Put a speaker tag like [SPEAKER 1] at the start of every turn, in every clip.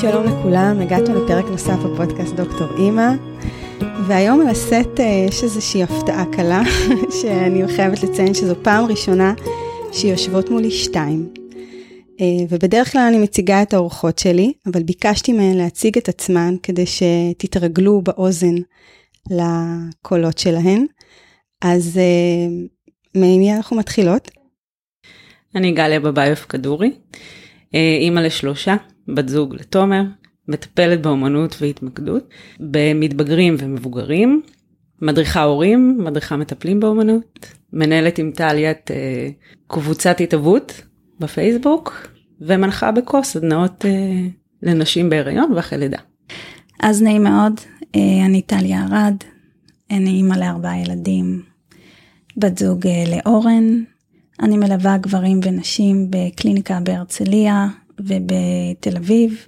[SPEAKER 1] שלום לכולם, הגעתם לפרק נוסף בפודקאסט דוקטור אימא, והיום על הסט אה, יש איזושהי הפתעה קלה, שאני חייבת לציין שזו פעם ראשונה שיושבות מולי שתיים. אה, ובדרך כלל אני מציגה את האורחות שלי, אבל ביקשתי מהן להציג את עצמן כדי שתתרגלו באוזן לקולות שלהן. אז אה, ממי אנחנו מתחילות?
[SPEAKER 2] אני גליה בביוף כדורי, אימא לשלושה, בת זוג לתומר, מטפלת באומנות והתמקדות, במתבגרים ומבוגרים, מדריכה הורים, מדריכה מטפלים באומנות, מנהלת עם טליה את אה, קבוצת התהוות בפייסבוק, ומנחה בקוס סדנאות אה, לנשים בהיריון ואחרי לידה.
[SPEAKER 3] אז נעים מאוד, אה, אני טליה ארד, אני אימא לארבעה ילדים, בת זוג אה, לאורן, אני מלווה גברים ונשים בקליניקה בהרצליה, ובתל אביב,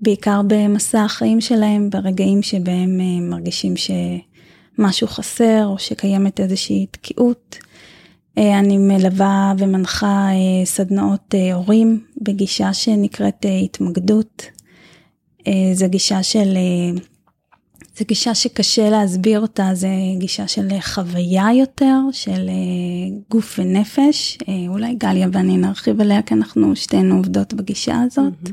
[SPEAKER 3] בעיקר במסע החיים שלהם, ברגעים שבהם אה, מרגישים שמשהו חסר או שקיימת איזושהי תקיעות. אה, אני מלווה ומנחה אה, סדנאות הורים בגישה שנקראת התמקדות. זו גישה של זו גישה שקשה להסביר אותה, זו גישה של חוויה יותר, של אה, גוף ונפש. אה, אולי גליה ואני נרחיב עליה, כי אנחנו שתינו עובדות בגישה הזאת. Mm-hmm.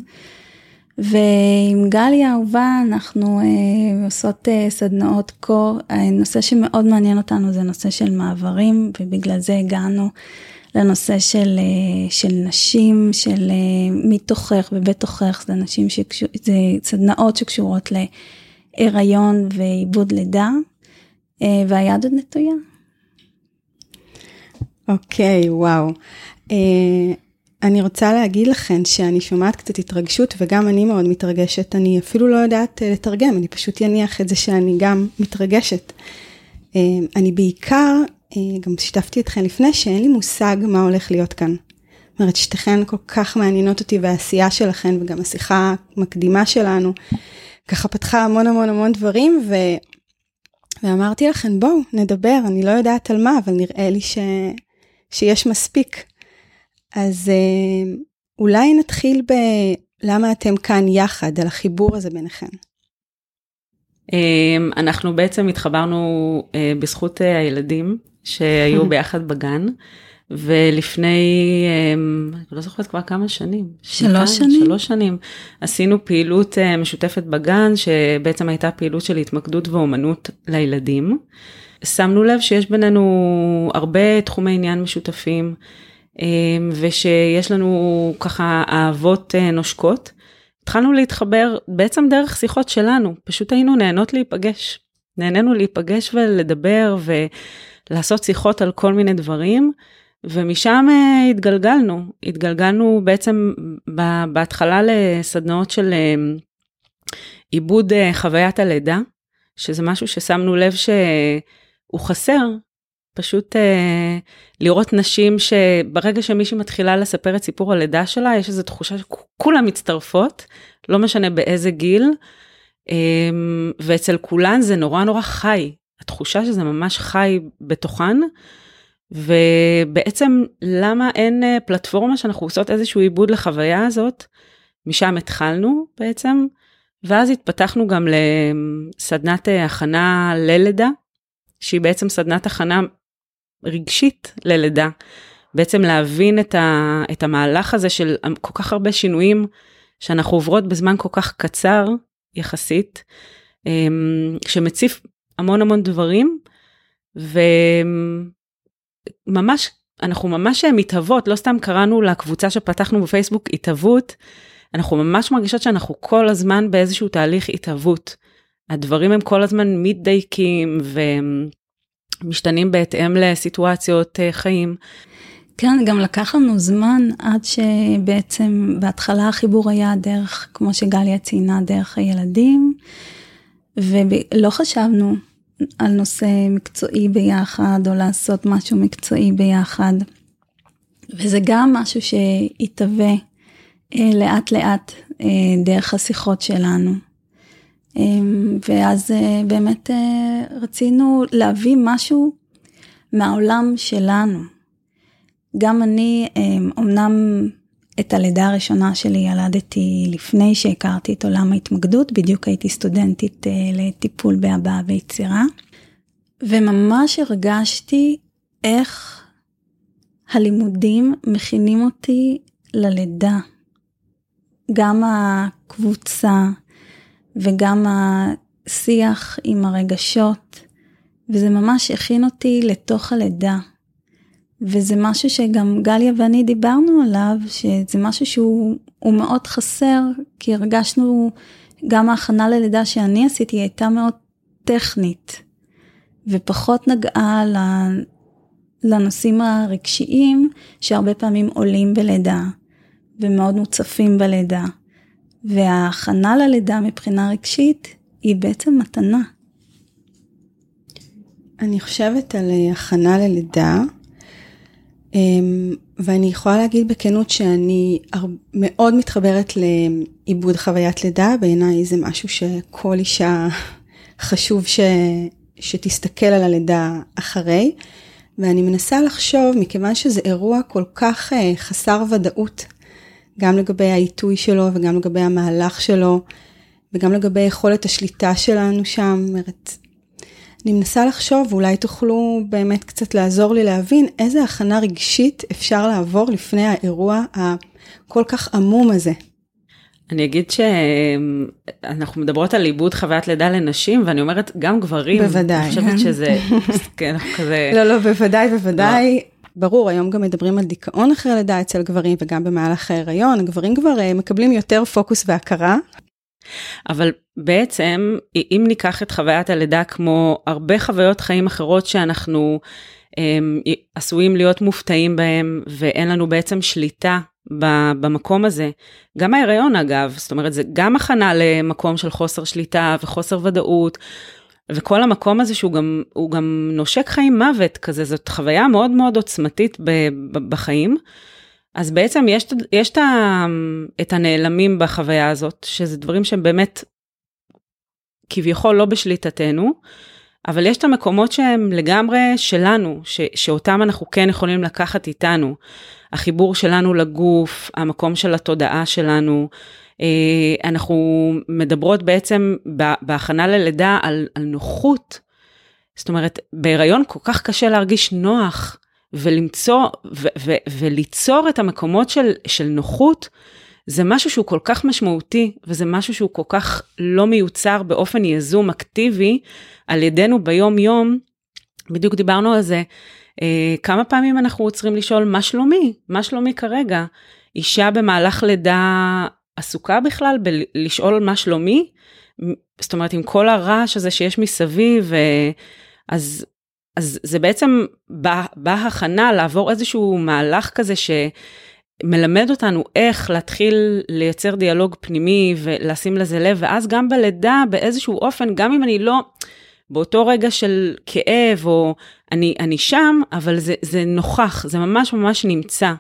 [SPEAKER 3] ועם גליה אהובה אנחנו אה, עושות אה, סדנאות קור, הנושא שמאוד מעניין אותנו זה נושא של מעברים, ובגלל זה הגענו לנושא של, אה, של נשים, של אה, מתוכך ובתוכך, זה נשים שקשור, זה סדנאות שקשורות ל... הריון ועיבוד לידה, אה, והיד עוד נטויה.
[SPEAKER 1] אוקיי, okay, וואו. Uh, אני רוצה להגיד לכם שאני שומעת קצת התרגשות וגם אני מאוד מתרגשת, אני אפילו לא יודעת uh, לתרגם, אני פשוט אניח את זה שאני גם מתרגשת. Uh, אני בעיקר, uh, גם שיתפתי אתכם לפני, שאין לי מושג מה הולך להיות כאן. זאת אומרת, שתיכן כל כך מעניינות אותי והעשייה שלכם וגם השיחה המקדימה שלנו. ככה פתחה המון המון המון דברים, ו... ואמרתי לכם, בואו, נדבר, אני לא יודעת על מה, אבל נראה לי ש... שיש מספיק. אז אה, אולי נתחיל בלמה אתם כאן יחד, על החיבור הזה ביניכם.
[SPEAKER 2] אמ, אנחנו בעצם התחברנו אה, בזכות אה, הילדים שהיו ביחד בגן. ולפני, אמ, אני לא זוכרת כבר כמה שנים.
[SPEAKER 3] שלוש שנים?
[SPEAKER 2] שלוש שנים. עשינו פעילות אה, משותפת בגן, שבעצם הייתה פעילות של התמקדות ואומנות לילדים. שמנו לב שיש בינינו הרבה תחומי עניין משותפים, אמ, ושיש לנו ככה אהבות אה, נושקות. התחלנו להתחבר בעצם דרך שיחות שלנו, פשוט היינו נהנות להיפגש. נהנינו להיפגש ולדבר ולעשות שיחות על כל מיני דברים. ומשם uh, התגלגלנו, התגלגלנו בעצם בהתחלה לסדנאות של uh, עיבוד uh, חוויית הלידה, שזה משהו ששמנו לב שהוא חסר, פשוט לראות נשים שברגע שמישהי מתחילה לספר את סיפור הלידה שלה, יש איזו תחושה שכולם מצטרפות, לא משנה באיזה גיל, ואצל כולן זה נורא נורא חי, התחושה שזה ממש חי בתוכן. ובעצם למה אין אה, פלטפורמה שאנחנו עושות איזשהו עיבוד לחוויה הזאת, משם התחלנו בעצם, ואז התפתחנו גם לסדנת אה, הכנה ללידה, שהיא בעצם סדנת הכנה רגשית ללידה, בעצם להבין את, ה, את המהלך הזה של כל כך הרבה שינויים שאנחנו עוברות בזמן כל כך קצר יחסית, שמציף המון המון דברים, ו... ממש, אנחנו ממש מתהוות, לא סתם קראנו לקבוצה שפתחנו בפייסבוק התהוות, אנחנו ממש מרגישות שאנחנו כל הזמן באיזשהו תהליך התהוות. הדברים הם כל הזמן מתדייקים ומשתנים בהתאם לסיטואציות אה, חיים.
[SPEAKER 3] כן, גם לקח לנו זמן עד שבעצם בהתחלה החיבור היה דרך, כמו שגליה ציינה, דרך הילדים, ולא חשבנו על נושא מקצועי ביחד, או לעשות משהו מקצועי ביחד. וזה גם משהו שיתהווה אה, לאט לאט אה, דרך השיחות שלנו. אה, ואז אה, באמת אה, רצינו להביא משהו מהעולם שלנו. גם אני, אה, אמנם את הלידה הראשונה שלי ילדתי לפני שהכרתי את עולם ההתמקדות, בדיוק הייתי סטודנטית אה, לטיפול בהבעה ויצירה, וממש הרגשתי איך הלימודים מכינים אותי ללידה. גם הקבוצה וגם השיח עם הרגשות, וזה ממש הכין אותי לתוך הלידה. וזה משהו שגם גליה ואני דיברנו עליו, שזה משהו שהוא מאוד חסר, כי הרגשנו, גם ההכנה ללידה שאני עשיתי הייתה מאוד טכנית, ופחות נגעה לנושאים הרגשיים שהרבה פעמים עולים בלידה, ומאוד מוצפים בלידה. וההכנה ללידה מבחינה רגשית היא בעצם מתנה.
[SPEAKER 1] אני חושבת על אה, הכנה ללידה, ואני יכולה להגיד בכנות שאני מאוד מתחברת לעיבוד חוויית לידה, בעיניי זה משהו שכל אישה חשוב ש... שתסתכל על הלידה אחרי, ואני מנסה לחשוב, מכיוון שזה אירוע כל כך אה, חסר ודאות, גם לגבי העיתוי שלו וגם לגבי המהלך שלו, וגם לגבי יכולת השליטה שלנו שם, אומרת, אני מנסה לחשוב, ואולי תוכלו באמת קצת לעזור לי להבין איזה הכנה רגשית אפשר לעבור לפני האירוע הכל כך עמום הזה.
[SPEAKER 2] אני אגיד שאנחנו מדברות על עיבוד חוויית לידה לנשים, ואני אומרת, גם גברים.
[SPEAKER 1] בוודאי.
[SPEAKER 2] אני חושבת שזה, כן, כזה...
[SPEAKER 1] לא, לא, בוודאי, בוודאי. לא. ברור, היום גם מדברים על דיכאון אחרי לידה אצל גברים, וגם במהלך ההיריון, הגברים כבר אה, מקבלים יותר פוקוס והכרה.
[SPEAKER 2] אבל בעצם, אם ניקח את חוויית הלידה כמו הרבה חוויות חיים אחרות שאנחנו הם, עשויים להיות מופתעים בהם, ואין לנו בעצם שליטה במקום הזה, גם ההיריון אגב, זאת אומרת, זה גם הכנה למקום של חוסר שליטה וחוסר ודאות, וכל המקום הזה שהוא גם, גם נושק חיים מוות כזה, זאת חוויה מאוד מאוד עוצמתית בחיים. אז בעצם יש, יש את, את הנעלמים בחוויה הזאת, שזה דברים שהם באמת כביכול לא בשליטתנו, אבל יש את המקומות שהם לגמרי שלנו, ש, שאותם אנחנו כן יכולים לקחת איתנו. החיבור שלנו לגוף, המקום של התודעה שלנו. אה, אנחנו מדברות בעצם בהכנה ללידה על, על נוחות. זאת אומרת, בהיריון כל כך קשה להרגיש נוח. ולמצוא ו- ו- וליצור את המקומות של, של נוחות, זה משהו שהוא כל כך משמעותי, וזה משהו שהוא כל כך לא מיוצר באופן יזום, אקטיבי, על ידינו ביום-יום. בדיוק דיברנו על זה, אה, כמה פעמים אנחנו צריכים לשאול, מה שלומי? מה שלומי כרגע? אישה במהלך לידה עסוקה בכלל בלשאול מה שלומי? זאת אומרת, עם כל הרעש הזה שיש מסביב, אה, אז אז זה בעצם בהכנה לעבור איזשהו מהלך כזה שמלמד אותנו איך להתחיל לייצר דיאלוג פנימי ולשים לזה לב, ואז גם בלידה באיזשהו אופן, גם אם אני לא באותו רגע של כאב או אני, אני שם, אבל זה, זה נוכח, זה ממש ממש נמצא.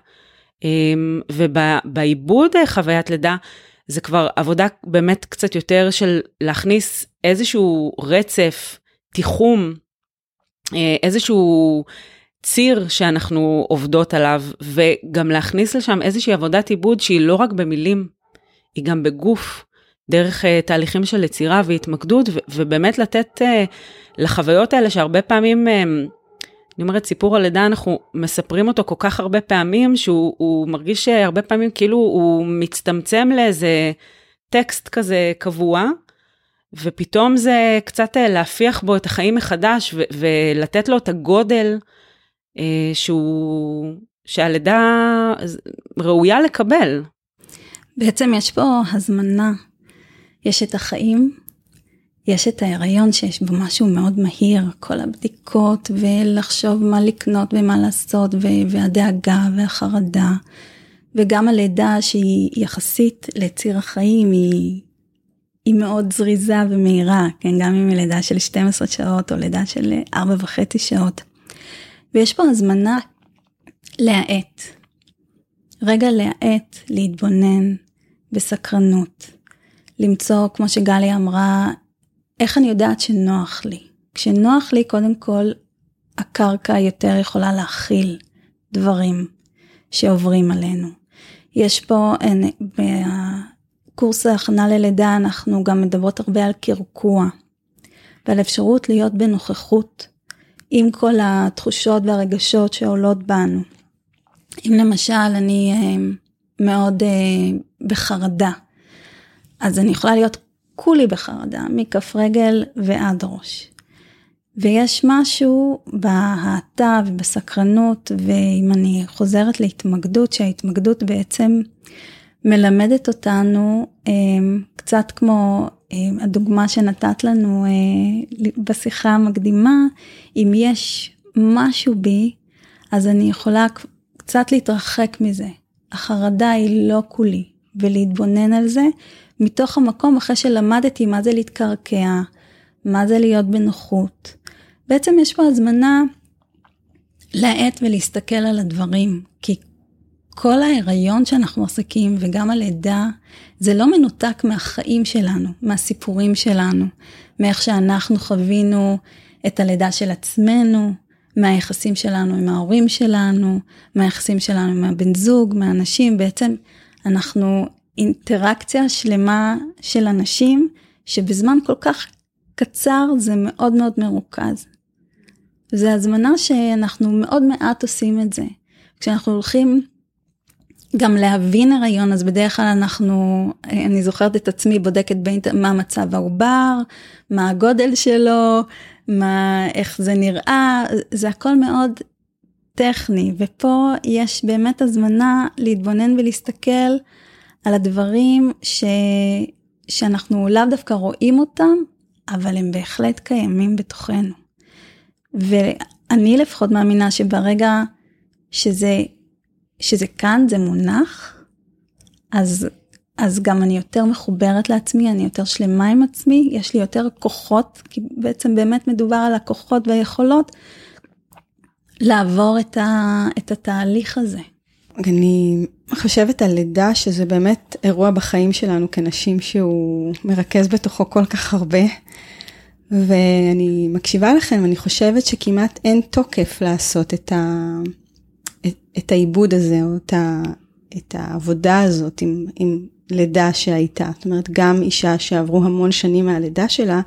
[SPEAKER 2] אמ, ובעיבוד חוויית לידה, זה כבר עבודה באמת קצת יותר של להכניס איזשהו רצף, תיחום איזשהו ציר שאנחנו עובדות עליו, וגם להכניס לשם איזושהי עבודת עיבוד שהיא לא רק במילים, היא גם בגוף, דרך uh, תהליכים של יצירה והתמקדות, ו- ובאמת לתת uh, לחוויות האלה שהרבה פעמים, uh, אני אומרת, סיפור הלידה, אנחנו מספרים אותו כל כך הרבה פעמים, שהוא מרגיש שהרבה פעמים כאילו הוא מצטמצם לאיזה טקסט כזה קבוע, ופתאום זה קצת אה, להפיח בו את החיים מחדש ו- ולתת לו את הגודל אה, שהוא, שהלידה ראויה לקבל.
[SPEAKER 3] בעצם יש פה הזמנה, יש את החיים, יש את ההיריון שיש בו משהו מאוד מהיר, כל הבדיקות ולחשוב מה לקנות ומה לעשות והדאגה והחרדה, וגם הלידה שהיא יחסית לציר החיים היא היא מאוד זריזה ומהירה, כן, גם אם היא לידה של 12 שעות או לידה של 4 וחצי שעות. ויש פה הזמנה להאט. רגע להאט, להתבונן בסקרנות. למצוא, כמו שגליה אמרה, איך אני יודעת שנוח לי. כשנוח לי, קודם כל, הקרקע יותר יכולה להכיל דברים שעוברים עלינו. יש פה, בקורס ההכנה ללידה אנחנו גם מדברות הרבה על קרקוע ועל אפשרות להיות בנוכחות עם כל התחושות והרגשות שעולות בנו. אם למשל אני אה, מאוד אה, בחרדה, אז אני יכולה להיות כולי בחרדה, מכף רגל ועד ראש. ויש משהו בהאטה ובסקרנות, ואם אני חוזרת להתמקדות, שההתמקדות בעצם מלמדת אותנו אה, קצת כמו אה, הדוגמה שנתת לנו אה, בשיחה המקדימה, אם יש משהו בי, אז אני יכולה קצת להתרחק מזה. החרדה היא לא כולי, ולהתבונן על זה מתוך המקום אחרי שלמדתי מה זה להתקרקע, מה זה להיות בנוחות. בעצם יש פה הזמנה להאט ולהסתכל על הדברים, כי כל ההיריון שאנחנו עסקים וגם הלידה, זה לא מנותק מהחיים שלנו, מהסיפורים שלנו, מאיך שאנחנו חווינו את הלידה של עצמנו, מהיחסים שלנו עם ההורים שלנו, מהיחסים שלנו עם הבן זוג, מהאנשים, בעצם אנחנו אינטראקציה שלמה של אנשים, שבזמן כל כך קצר זה מאוד מאוד מרוכז. זה הזמנה שאנחנו מאוד מעט עושים את זה. כשאנחנו הולכים גם להבין הריון, אז בדרך כלל אנחנו, אני זוכרת את עצמי בודקת באינטרנט מה מצב העובר, מה הגודל שלו, מה, איך זה נראה, זה הכל מאוד טכני, ופה יש באמת הזמנה להתבונן ולהסתכל על הדברים ש, שאנחנו לאו דווקא רואים אותם, אבל הם בהחלט קיימים בתוכנו. ואני לפחות מאמינה שברגע שזה, שזה כאן, זה מונח, אז, אז גם אני יותר מחוברת לעצמי, אני יותר שלמה עם עצמי, יש לי יותר כוחות, כי בעצם באמת מדובר על הכוחות והיכולות לעבור את, ה, את התהליך הזה.
[SPEAKER 1] אני חושבת על לידה שזה באמת אירוע בחיים שלנו כנשים שהוא מרכז בתוכו כל כך הרבה. ואני מקשיבה לכם, אני חושבת שכמעט אין תוקף לעשות את, ה, את, את העיבוד הזה, או את, ה, את העבודה הזאת עם, עם לידה שהייתה. זאת אומרת, גם אישה שעברו המון שנים מהלידה שלה,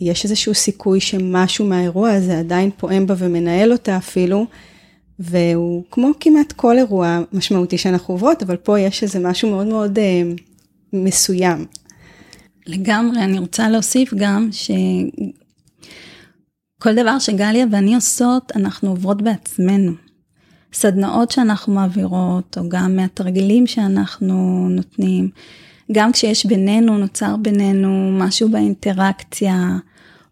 [SPEAKER 1] יש איזשהו סיכוי שמשהו מהאירוע הזה עדיין פועם בה ומנהל אותה אפילו, והוא כמו כמעט כל אירוע משמעותי שאנחנו עוברות, אבל פה יש איזה משהו מאוד מאוד אה, מסוים.
[SPEAKER 3] לגמרי, אני רוצה להוסיף גם שכל דבר שגליה ואני עושות, אנחנו עוברות בעצמנו. סדנאות שאנחנו מעבירות, או גם מהתרגילים שאנחנו נותנים, גם כשיש בינינו, נוצר בינינו משהו באינטראקציה,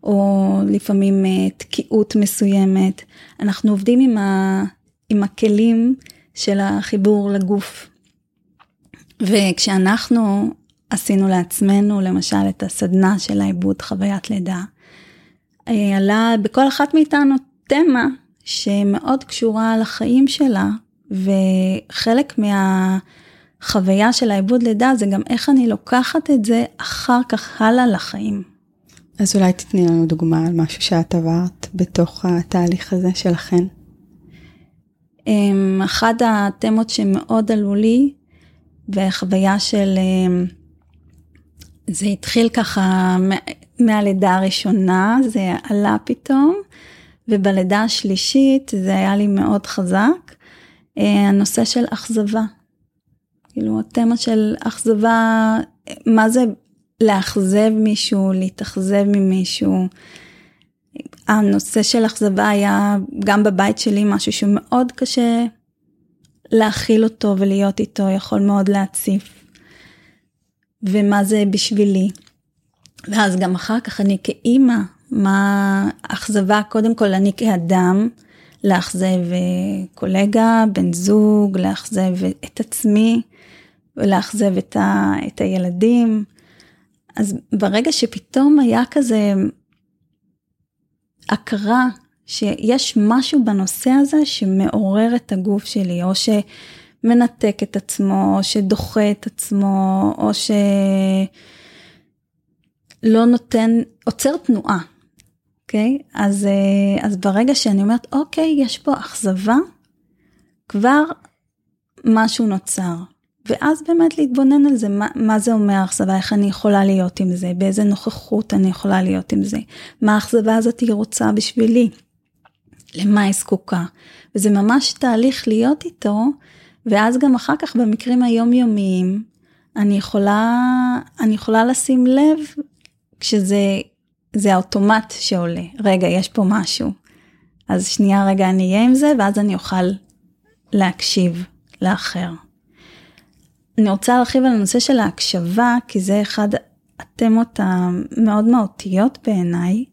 [SPEAKER 3] או לפעמים אה, תקיעות מסוימת, אנחנו עובדים עם, ה, עם הכלים של החיבור לגוף. וכשאנחנו עשינו לעצמנו, למשל, את הסדנה של העיבוד חוויית לידה. אה, עלה בכל אחת מאיתנו תמה שמאוד קשורה לחיים שלה, וחלק מהחוויה של העיבוד לידה זה גם איך אני לוקחת את זה אחר כך הלאה לחיים.
[SPEAKER 1] אז אולי תתני לנו דוגמה על משהו שאת עברת בתוך התהליך הזה שלכן.
[SPEAKER 3] אמ, אחת התמות שמאוד עלו לי, וחוויה של אמ, זה התחיל ככה מהלידה הראשונה, זה עלה פתאום, ובלידה השלישית זה היה לי מאוד חזק, אה, הנושא של אכזבה. כאילו, התמה של אכזבה, מה זה לאכזב מישהו, להתאכזב ממישהו. הנושא של אכזבה היה גם בבית שלי משהו שמאוד קשה להכיל אותו ולהיות איתו, יכול מאוד להציף. ומה זה בשבילי. ואז גם אחר כך אני כאימא, מה אכזבה, קודם כל אני כאדם, לאכזב אה, קולגה, בן זוג, לאכזב את עצמי, ולאכזב את, ה, את הילדים. אז ברגע שפתאום היה כזה הכרה שיש משהו בנושא הזה שמעורר את הגוף שלי, או ש... מנתק את עצמו, או שדוחה את עצמו, או שלא נותן, עוצר תנועה, אוקיי? אז, אה, אז ברגע שאני אומרת, אוקיי, יש פה אכזבה, כבר משהו נוצר. ואז באמת להתבונן על זה, מה, מה זה אומר אכזבה, איך אני יכולה להיות עם זה, באיזה נוכחות אני יכולה להיות עם זה, מה האכזבה הזאת היא רוצה בשבילי, למה היא זקוקה. וזה ממש תהליך להיות איתו, ואז גם אחר כך במקרים היומיומיים, אני יכולה, אני יכולה לשים לב כשזה זה האוטומט שעולה, רגע, יש פה משהו. אז שנייה רגע אני אהיה עם זה, ואז אני אוכל להקשיב לאחר. אני רוצה להרחיב על הנושא של ההקשבה, כי זה אחד התמות המאוד מהותיות בעיניי,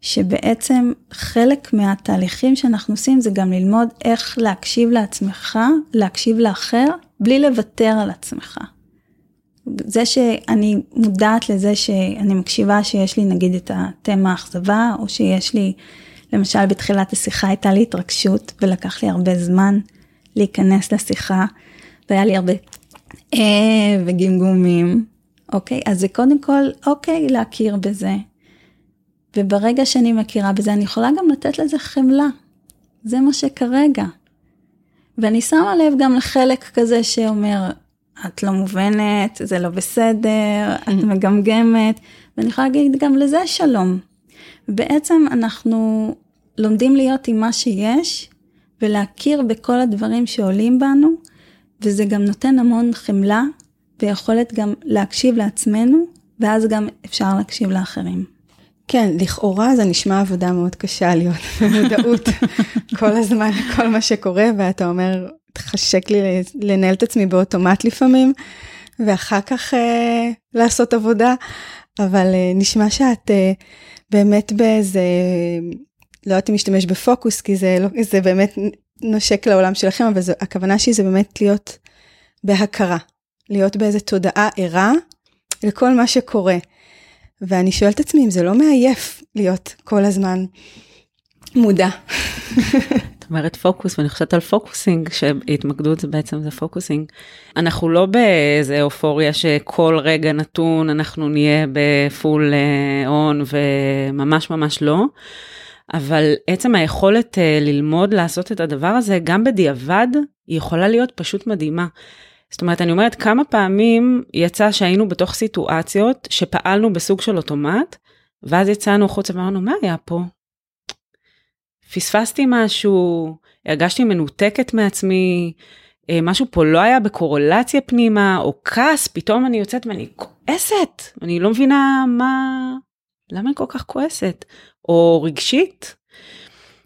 [SPEAKER 3] שבעצם חלק מהתהליכים שאנחנו עושים זה גם ללמוד איך להקשיב לעצמך, להקשיב לאחר, בלי לוותר על עצמך. זה שאני מודעת לזה שאני מקשיבה שיש לי נגיד את התמה האכזבה, או שיש לי, למשל בתחילת השיחה הייתה לי התרגשות ולקח לי הרבה זמן להיכנס לשיחה, והיה לי הרבה אה וגמגומים, אוקיי? אז זה קודם כל, אוקיי, להכיר בזה. וברגע שאני מכירה בזה, אני יכולה גם לתת לזה חמלה. זה מה שכרגע. ואני שמה לב גם לחלק כזה שאומר, את לא מובנת, זה לא בסדר, את מגמגמת, ואני יכולה להגיד גם לזה שלום. בעצם אנחנו לומדים להיות עם מה שיש, ולהכיר בכל הדברים שעולים בנו, וזה גם נותן המון חמלה, ויכולת גם להקשיב לעצמנו, ואז גם אפשר להקשיב לאחרים.
[SPEAKER 1] כן, לכאורה זה נשמע עבודה מאוד קשה להיות במודעות כל הזמן, כל מה שקורה, ואתה אומר, תחשק לי לנהל את עצמי באוטומט לפעמים, ואחר כך אה, לעשות עבודה, אבל אה, נשמע שאת אה, באמת באיזה, לא יודעת אם להשתמש בפוקוס, כי זה, לא, זה באמת נושק לעולם שלכם, אבל זו, הכוונה שלי זה באמת להיות בהכרה, להיות באיזה תודעה ערה לכל מה שקורה. ואני שואלת את עצמי אם זה לא מעייף להיות כל הזמן מודע.
[SPEAKER 2] אומרת פוקוס ואני חושבת על focusing שהתמקדות זה בעצם זה focusing. אנחנו לא באיזה אופוריה שכל רגע נתון אנחנו נהיה ב full on אה, וממש ממש לא. אבל עצם היכולת uh, ללמוד לעשות את הדבר הזה גם בדיעבד היא יכולה להיות פשוט מדהימה. זאת אומרת אני אומרת כמה פעמים יצא שהיינו בתוך סיטואציות שפעלנו בסוג של אוטומט ואז יצאנו החוצה ואמרנו מה היה פה פספסתי משהו, הרגשתי מנותקת מעצמי, אה, משהו פה לא היה בקורולציה פנימה, או כעס, פתאום אני יוצאת ואני כועסת, אני לא מבינה מה, למה אני כל כך כועסת, או רגשית.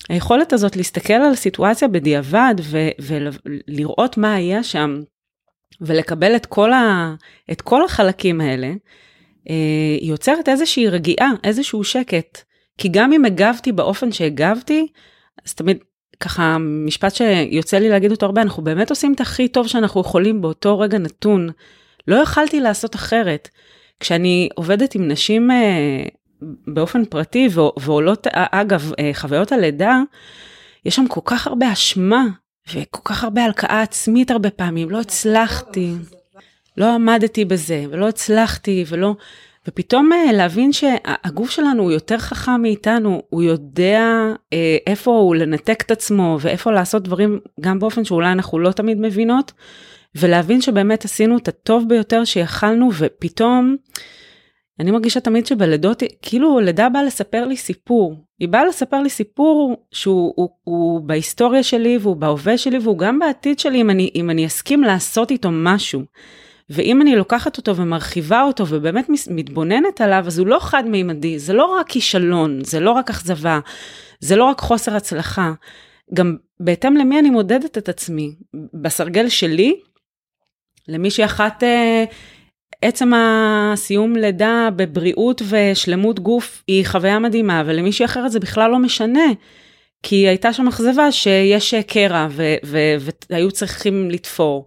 [SPEAKER 2] היכולת הזאת להסתכל על סיטואציה בדיעבד ו- ולראות מה היה שם, ולקבל את כל, ה- את כל החלקים האלה, אה, יוצרת איזושהי רגיעה, איזשהו שקט. כי גם אם הגבתי באופן שהגבתי, אז תמיד ככה משפט שיוצא לי להגיד אותו הרבה, אנחנו באמת עושים את הכי טוב שאנחנו יכולים באותו רגע נתון. לא יכלתי לעשות אחרת. כשאני עובדת עם נשים אה, באופן פרטי ועולות, אגב, אה, חוויות הלידה, יש שם כל כך הרבה אשמה וכל כך הרבה הלקאה עצמית הרבה פעמים, לא הצלחתי, לא עמדתי בזה ולא הצלחתי ולא... ופתאום אה, להבין שהגוף שלנו הוא יותר חכם מאיתנו, הוא יודע אה, איפה הוא לנתק את עצמו ואיפה לעשות דברים גם באופן שאולי אנחנו לא תמיד מבינות, ולהבין שבאמת עשינו את הטוב ביותר שיכלנו ופתאום, אני מרגישה תמיד שבלידות, כאילו לידה באה לספר לי סיפור. היא באה לספר לי סיפור שהוא הוא, הוא בהיסטוריה שלי והוא בהווה שלי והוא גם בעתיד שלי אם אני, אם אני אסכים לעשות איתו משהו. ואם אני לוקחת אותו ומרחיבה אותו ובאמת מתבוננת עליו, אז הוא לא חד-מימדי, זה לא רק כישלון, זה לא רק אכזבה, זה לא רק חוסר הצלחה. גם בהתאם למי אני מודדת את עצמי. בסרגל שלי, למישהי אחת, אה, עצם הסיום לידה בבריאות ושלמות גוף היא חוויה מדהימה, ולמישהי אחרת זה בכלל לא משנה. כי הייתה שם אכזבה שיש קרע והיו צריכים לתפור.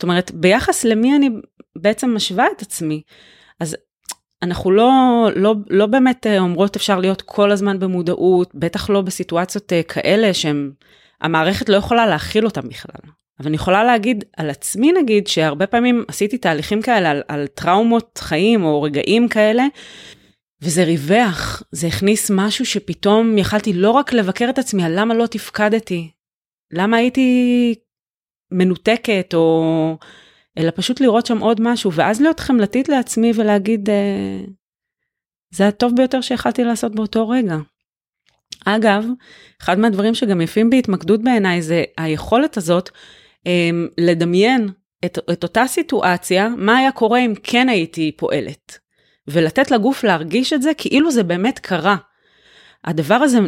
[SPEAKER 2] זאת אומרת, ביחס למי אני בעצם משווה את עצמי, אז אנחנו לא, לא, לא באמת אה, אומרות אפשר להיות כל הזמן במודעות, בטח לא בסיטואציות אה, כאלה שהם, המערכת לא יכולה להכיל אותם בכלל. אבל אני יכולה להגיד על עצמי נגיד שהרבה פעמים עשיתי תהליכים כאלה על, על טראומות חיים או רגעים כאלה, וזה ריווח, זה הכניס משהו שפתאום יכלתי לא רק לבקר את עצמי על למה לא תפקדתי, למה הייתי מנותקת, או... אלא פשוט לראות שם עוד משהו, ואז להיות חמלתית לעצמי ולהגיד, אה, זה הטוב ביותר שיכלתי לעשות באותו רגע. אגב, אחד מהדברים שגם יפים בהתמקדות בעיניי זה היכולת הזאת אה, לדמיין את, את אותה סיטואציה, מה היה קורה אם כן הייתי פועלת. ולתת לגוף להרגיש את זה כאילו זה באמת קרה. הדבר הזה,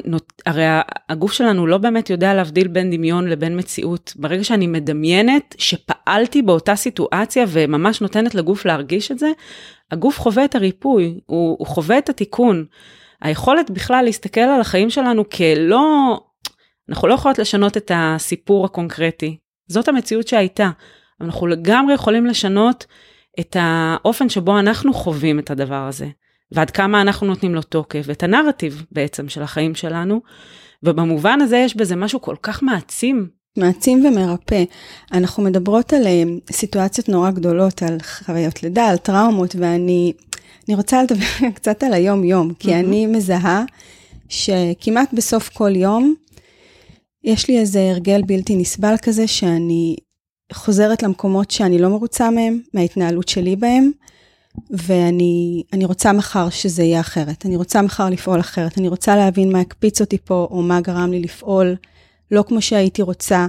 [SPEAKER 2] הרי הגוף שלנו לא באמת יודע להבדיל בין דמיון לבין מציאות. ברגע שאני מדמיינת שפעלתי באותה סיטואציה וממש נותנת לגוף להרגיש את זה, הגוף חווה את הריפוי, הוא, הוא חווה את התיקון. היכולת בכלל להסתכל על החיים שלנו כלא, אנחנו לא יכולות לשנות את הסיפור הקונקרטי. זאת המציאות שהייתה. אנחנו לגמרי יכולים לשנות את האופן שבו אנחנו חווים את הדבר הזה. ועד כמה אנחנו נותנים לו תוקף, את הנרטיב בעצם של החיים שלנו, ובמובן הזה יש בזה משהו כל כך מעצים.
[SPEAKER 1] מעצים ומרפא. אנחנו מדברות על אה, סיטואציות נורא גדולות, על חוויות לידה, על טראומות, ואני רוצה לדבר קצת על היום-יום, כי mm-hmm. אני מזהה שכמעט בסוף כל יום, יש לי איזה הרגל בלתי נסבל כזה, שאני חוזרת למקומות שאני לא מרוצה מהם, מההתנהלות שלי בהם, ואני רוצה מחר שזה יהיה אחרת. אני רוצה מחר לפעול אחרת. אני רוצה להבין מה הקפיץ אותי פה, או מה גרם לי לפעול לא כמו שהייתי רוצה.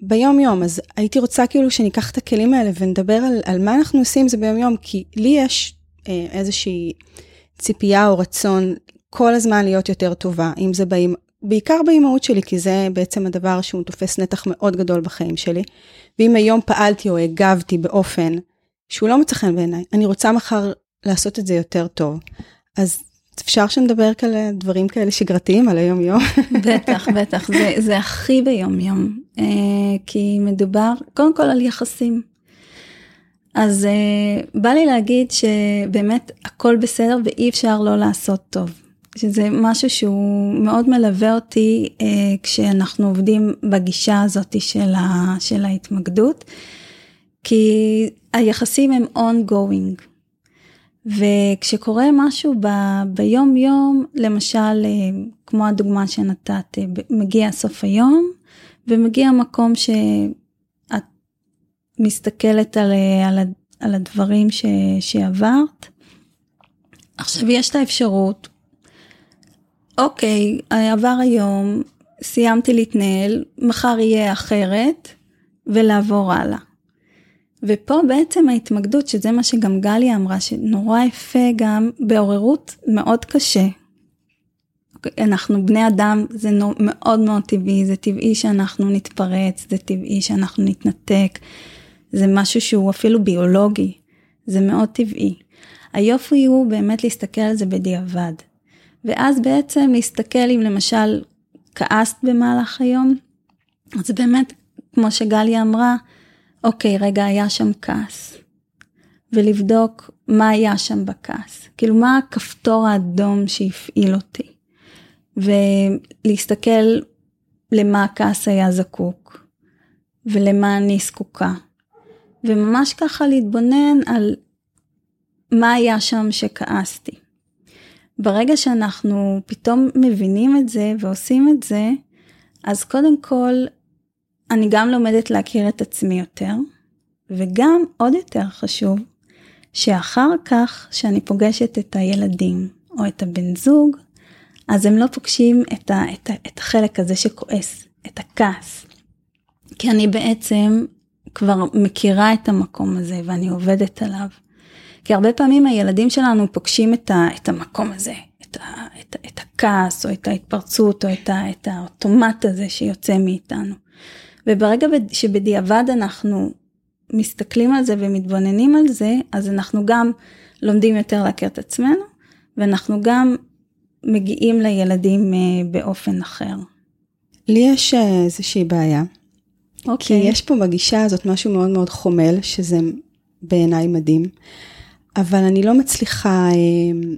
[SPEAKER 1] ביום-יום, אז הייתי רוצה כאילו שניקח את הכלים האלה ונדבר על, על מה אנחנו עושים זה ביום-יום, כי לי יש אה, איזושהי ציפייה או רצון כל הזמן להיות יותר טובה, אם זה באים, בעיקר באימהות שלי, כי זה בעצם הדבר שהוא תופס נתח מאוד גדול בחיים שלי. ואם היום פעלתי או הגבתי באופן שהוא לא מצא חן בעיניי, אני רוצה מחר לעשות את זה יותר טוב. אז אפשר שנדבר כאלה דברים כאלה שגרתיים על היום יום?
[SPEAKER 3] בטח, בטח, זה, זה הכי ביום יום, אה, כי מדובר קודם כל על יחסים. אז אה, בא לי להגיד שבאמת הכל בסדר ואי אפשר לא לעשות טוב. שזה משהו שהוא מאוד מלווה אותי אה, כשאנחנו עובדים בגישה הזאת של, ה, של ההתמקדות. כי היחסים הם ongoing. וכשקורה משהו ב, ביום יום, למשל, אה, כמו הדוגמה שנתת, אה, מגיע סוף היום, ומגיע מקום שאת מסתכלת על, אה, על, על הדברים ש, שעברת. עכשיו יש את האפשרות, אוקיי, עבר היום, סיימתי להתנהל, מחר יהיה אחרת, ולעבור הלאה. ופה בעצם ההתמקדות, שזה מה שגם גליה אמרה, שנורא יפה גם בעוררות מאוד קשה. אנחנו בני אדם, זה מאוד מאוד טבעי, זה טבעי שאנחנו נתפרץ, זה טבעי שאנחנו נתנתק, זה משהו שהוא אפילו ביולוגי, זה מאוד טבעי. היופי הוא באמת להסתכל על זה בדיעבד. ואז בעצם להסתכל אם למשל כעסת במהלך היום, אז באמת, כמו שגליה אמרה, אוקיי, רגע, היה שם כעס. ולבדוק מה היה שם בכעס. כאילו, מה הכפתור האדום שהפעיל אותי. ולהסתכל למה הכעס היה זקוק, ולמה אני זקוקה. וממש ככה להתבונן על מה היה שם שכעסתי. ברגע שאנחנו פתאום מבינים את זה ועושים את זה, אז קודם כל אני גם לומדת להכיר את עצמי יותר, וגם עוד יותר חשוב, שאחר כך שאני פוגשת את הילדים או את הבן זוג, אז הם לא פוגשים את, ה, את, ה, את החלק הזה שכועס, את הכעס. כי אני בעצם כבר מכירה את המקום הזה ואני עובדת עליו. כי הרבה פעמים הילדים שלנו פוגשים את, ה, את המקום הזה, את, ה, את, את הכעס או את ההתפרצות או את, ה, את האוטומט הזה שיוצא מאיתנו. וברגע שבדיעבד אנחנו מסתכלים על זה ומתבוננים על זה, אז אנחנו גם לומדים יותר להכיר את עצמנו, ואנחנו גם מגיעים לילדים אה, באופן אחר.
[SPEAKER 1] לי יש אה, איזושהי בעיה. אוקיי. כי יש פה בגישה הזאת משהו מאוד מאוד חומל, שזה בעיניי מדהים, אבל אני לא מצליחה אה,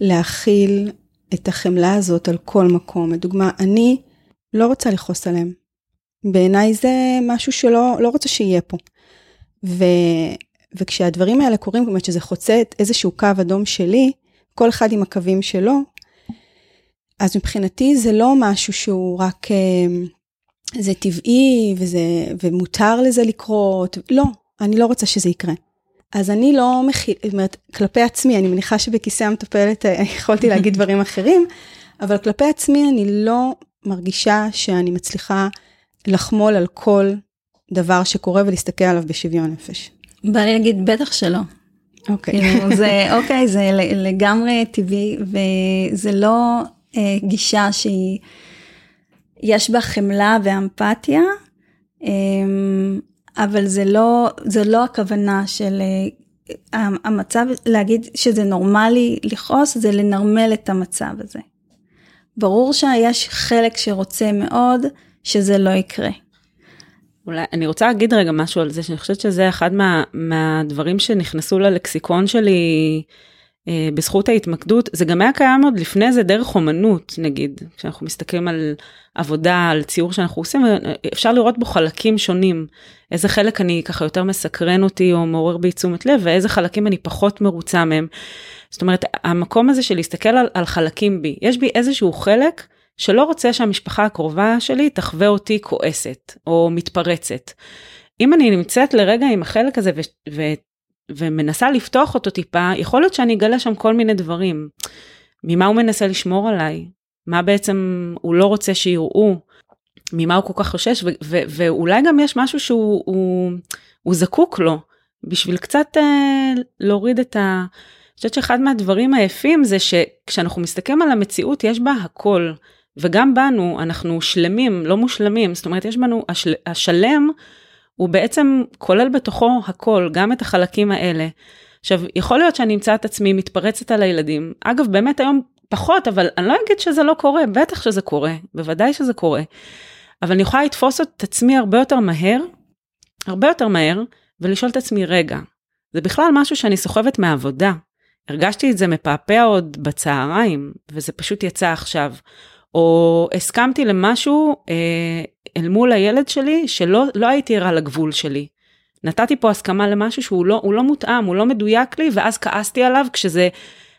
[SPEAKER 1] להכיל את החמלה הזאת על כל מקום. לדוגמה, אני לא רוצה לכעוס עליהם. בעיניי זה משהו שלא לא רוצה שיהיה פה. ו, וכשהדברים האלה קורים, זאת אומרת שזה חוצה את איזשהו קו אדום שלי, כל אחד עם הקווים שלו, אז מבחינתי זה לא משהו שהוא רק אה, זה טבעי וזה, ומותר לזה לקרות. לא, אני לא רוצה שזה יקרה. אז אני לא מכיל, זאת אומרת, כלפי עצמי, אני מניחה שבכיסא המטפלת אה, יכולתי להגיד דברים אחרים, אבל כלפי עצמי אני לא מרגישה שאני מצליחה לחמול על כל דבר שקורה ולהסתכל עליו בשוויון נפש.
[SPEAKER 3] בא לי להגיד, בטח שלא.
[SPEAKER 1] אוקיי.
[SPEAKER 3] כאילו, זה, אוקיי, זה לגמרי טבעי, וזה לא אה, גישה שהיא, יש בה חמלה ואמפתיה, אה, אבל זה לא, זה לא הכוונה של אה, המצב, להגיד שזה נורמלי לכעוס, זה לנרמל את המצב הזה. ברור שיש חלק שרוצה מאוד שזה לא יקרה.
[SPEAKER 2] אולי, אני רוצה להגיד רגע משהו על זה, שאני חושבת שזה אחד מה, מהדברים שנכנסו ללקסיקון שלי אה, בזכות ההתמקדות, זה גם היה קיים עוד לפני זה דרך אומנות, נגיד, כשאנחנו מסתכלים על עבודה, על ציור שאנחנו עושים, אפשר לראות בו חלקים שונים. איזה חלק אני ככה יותר מסקרן אותי או מעורר בי תשומת לב, ואיזה חלקים אני פחות מרוצה מהם. זאת אומרת, המקום הזה של להסתכל על, על חלקים בי, יש בי איזשהו חלק שלא רוצה שהמשפחה הקרובה שלי תחווה אותי כועסת או מתפרצת. אם אני נמצאת לרגע עם החלק הזה ו- ו- ומנסה לפתוח אותו טיפה, יכול להיות שאני אגלה שם כל מיני דברים. ממה הוא מנסה לשמור עליי? מה בעצם הוא לא רוצה שיראו? ממה הוא כל כך חושש? ו- ו- ואולי גם יש משהו שהוא הוא, הוא זקוק לו, בשביל קצת אה, להוריד את ה... אני חושבת שאחד מהדברים היפים זה שכשאנחנו מסתכלים על המציאות יש בה הכל. וגם בנו אנחנו שלמים, לא מושלמים, זאת אומרת יש בנו, השל, השלם הוא בעצם כולל בתוכו הכל, גם את החלקים האלה. עכשיו, יכול להיות שאני אמצא את עצמי מתפרצת על הילדים, אגב באמת היום פחות, אבל אני לא אגיד שזה לא קורה, בטח שזה קורה, בוודאי שזה קורה. אבל אני יכולה לתפוס את עצמי הרבה יותר מהר, הרבה יותר מהר, ולשאול את עצמי, רגע, זה בכלל משהו שאני סוחבת מהעבודה. הרגשתי את זה מפעפע עוד בצהריים, וזה פשוט יצא עכשיו. או הסכמתי למשהו אה, אל מול הילד שלי שלא לא הייתי ערה לגבול שלי. נתתי פה הסכמה למשהו שהוא לא, לא מותאם, הוא לא מדויק לי, ואז כעסתי עליו כשזה